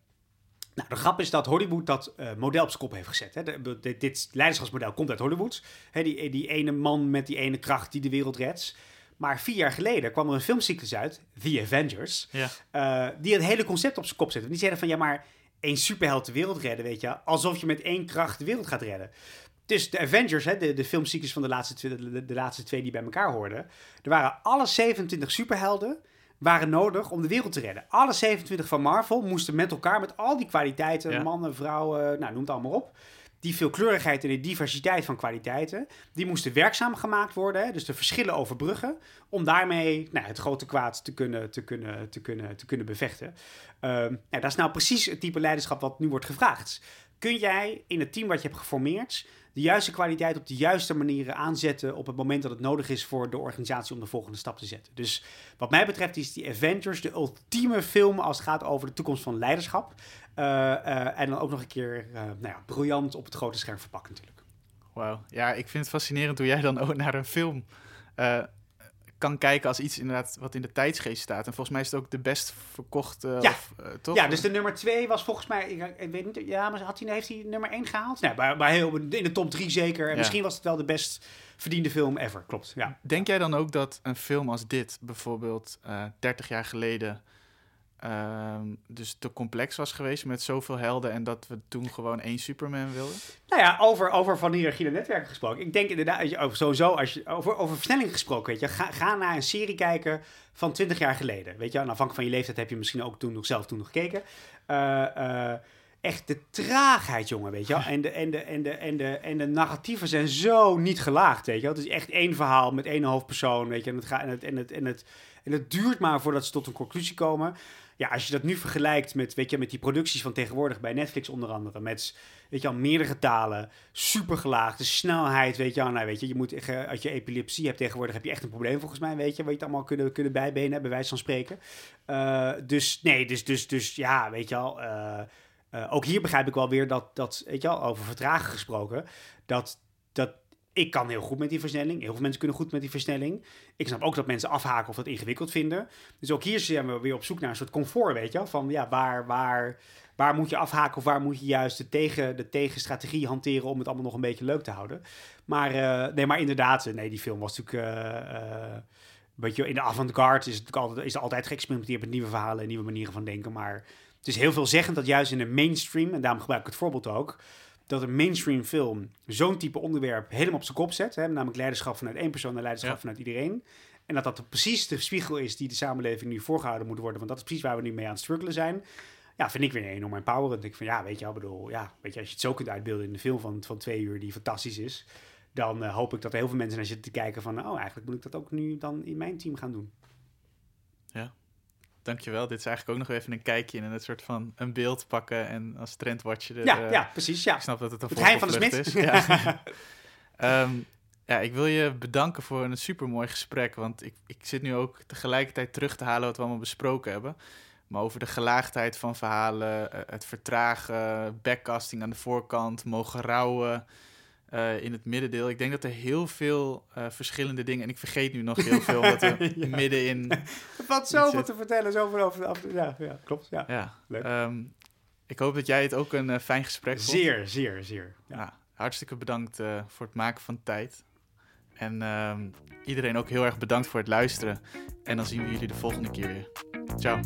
[SPEAKER 2] Nou, de grap is dat Hollywood dat uh, model op zijn kop heeft gezet. Hè. De, dit leiderschapsmodel komt uit Hollywood. Hè, die, die ene man met die ene kracht die de wereld redt. Maar vier jaar geleden kwam er een filmcyclus uit, The Avengers, ja. uh, die het hele concept op zijn kop zette. Die zeiden van, ja maar, één superheld de wereld redden, weet je, alsof je met één kracht de wereld gaat redden. Dus de Avengers, hè, de, de filmcyclus van de laatste, twee, de, de, laatste twee die bij elkaar hoorden, er waren alle 27 superhelden waren nodig om de wereld te redden. Alle 27 van Marvel moesten met elkaar, met al die kwaliteiten, mannen, vrouwen, nou, noem het allemaal op. Die veelkleurigheid en die diversiteit van kwaliteiten, die moesten werkzaam gemaakt worden. Dus de verschillen overbruggen. Om daarmee nou, het grote kwaad te kunnen, te kunnen, te kunnen, te kunnen bevechten. Um, nou, dat is nou precies het type leiderschap wat nu wordt gevraagd. Kun jij in het team wat je hebt geformeerd de juiste kwaliteit op de juiste manieren aanzetten op het moment dat het nodig is voor de organisatie om de volgende stap te zetten. Dus wat mij betreft is die Avengers de ultieme film als het gaat over de toekomst van leiderschap. Uh, uh, en dan ook nog een keer uh, nou ja, briljant op het grote scherm verpakken natuurlijk.
[SPEAKER 1] Wauw, ja, ik vind het fascinerend hoe jij dan ook naar een film kan kijken als iets inderdaad wat in de tijdsgeest staat. En volgens mij is het ook de best verkochte,
[SPEAKER 2] ja.
[SPEAKER 1] Of, uh, toch?
[SPEAKER 2] Ja, dus de nummer 2 was volgens mij, ik, ik, weet niet, ja, maar had hij, heeft hij nummer 1 gehaald? Nee, maar, maar heel, in de top 3 zeker. En ja. misschien was het wel de best verdiende film ever, klopt. Ja.
[SPEAKER 1] Denk jij dan ook dat een film als dit, bijvoorbeeld uh, 30 jaar geleden, Ehm, dus te complex was geweest met zoveel helden en dat we toen gewoon één Superman wilden?
[SPEAKER 2] Nou ja, over, over van hiërarchie netwerken gesproken. Ik denk inderdaad, over, sowieso, als je, over, over versnelling gesproken, weet je, ga, ga naar een serie kijken van 20 jaar geleden. Weet je, en afhankelijk van je leeftijd heb je misschien ook toen nog zelf toen nog gekeken. Uh, echt de traagheid, jongen, weet je wel. En de, en, de, en, de, en, de, en de narratieven zijn zo niet gelaagd, weet je wel. Het is echt één verhaal met één hoofdpersoon, weet je. En het, gaat, en het, en het, en het, en het duurt maar voordat ze tot een conclusie komen ja, als je dat nu vergelijkt met, weet je, met die producties van tegenwoordig bij Netflix onder andere, met, weet je al, meerdere talen, super gelaagd, de snelheid, weet je al, nou weet je, je moet, als je epilepsie hebt tegenwoordig, heb je echt een probleem volgens mij, weet je, wat je het allemaal kunnen, kunnen bijbenen, bij wijze van spreken. Uh, dus, nee, dus, dus, dus, ja, weet je al, uh, ook hier begrijp ik wel weer dat, dat, weet je al, over vertragen gesproken, dat, dat ik kan heel goed met die versnelling. Heel veel mensen kunnen goed met die versnelling. Ik snap ook dat mensen afhaken of dat ingewikkeld vinden. Dus ook hier zijn we weer op zoek naar een soort comfort, weet je Van ja, waar, waar, waar moet je afhaken of waar moet je juist de, tegen, de tegenstrategie hanteren om het allemaal nog een beetje leuk te houden. Maar, uh, nee, maar inderdaad, nee, die film was natuurlijk... Uh, uh, in de avant-garde is, het altijd, is er altijd geëxperimenteerd met nieuwe verhalen en nieuwe manieren van denken. Maar het is heel veelzeggend dat juist in de mainstream, en daarom gebruik ik het voorbeeld ook dat een mainstream film zo'n type onderwerp helemaal op zijn kop zet. Hè, namelijk leiderschap vanuit één persoon en leiderschap vanuit iedereen. En dat dat precies de spiegel is die de samenleving nu voorgehouden moet worden. Want dat is precies waar we nu mee aan het struggelen zijn. Ja, vind ik weer enorm empowerend. Ik van ja, weet je wel, bedoel, ja, weet je, als je het zo kunt uitbeelden in een film van, van twee uur die fantastisch is, dan uh, hoop ik dat er heel veel mensen naar zitten te kijken van, oh, eigenlijk moet ik dat ook nu dan in mijn team gaan doen.
[SPEAKER 1] Dankjewel. Dit is eigenlijk ook nog even een kijkje in een soort van een beeld pakken en als trendwatcher.
[SPEAKER 2] Ja, uh, ja, precies. Ja.
[SPEAKER 1] Ik snap dat het een
[SPEAKER 2] het van de Smit.
[SPEAKER 1] is. Ja. um, ja, ik wil je bedanken voor een supermooi gesprek, want ik, ik zit nu ook tegelijkertijd terug te halen wat we allemaal besproken hebben. Maar over de gelaagdheid van verhalen, eh, het vertragen, backcasting aan de voorkant, mogen rouwen, uh, in het middendeel. Ik denk dat er heel veel uh, verschillende dingen... En ik vergeet nu nog heel veel, omdat we ja. midden in...
[SPEAKER 2] Wat zoveel te vertellen, zoveel over... over ja, ja, klopt. Ja,
[SPEAKER 1] ja. Leuk. Um, ik hoop dat jij het ook een uh, fijn gesprek vond.
[SPEAKER 2] Zeer, zeer, zeer. Ja.
[SPEAKER 1] ja hartstikke bedankt voor het maken van tijd. En um, iedereen ook heel erg bedankt voor het luisteren. En dan zien we jullie de volgende keer weer. Ciao.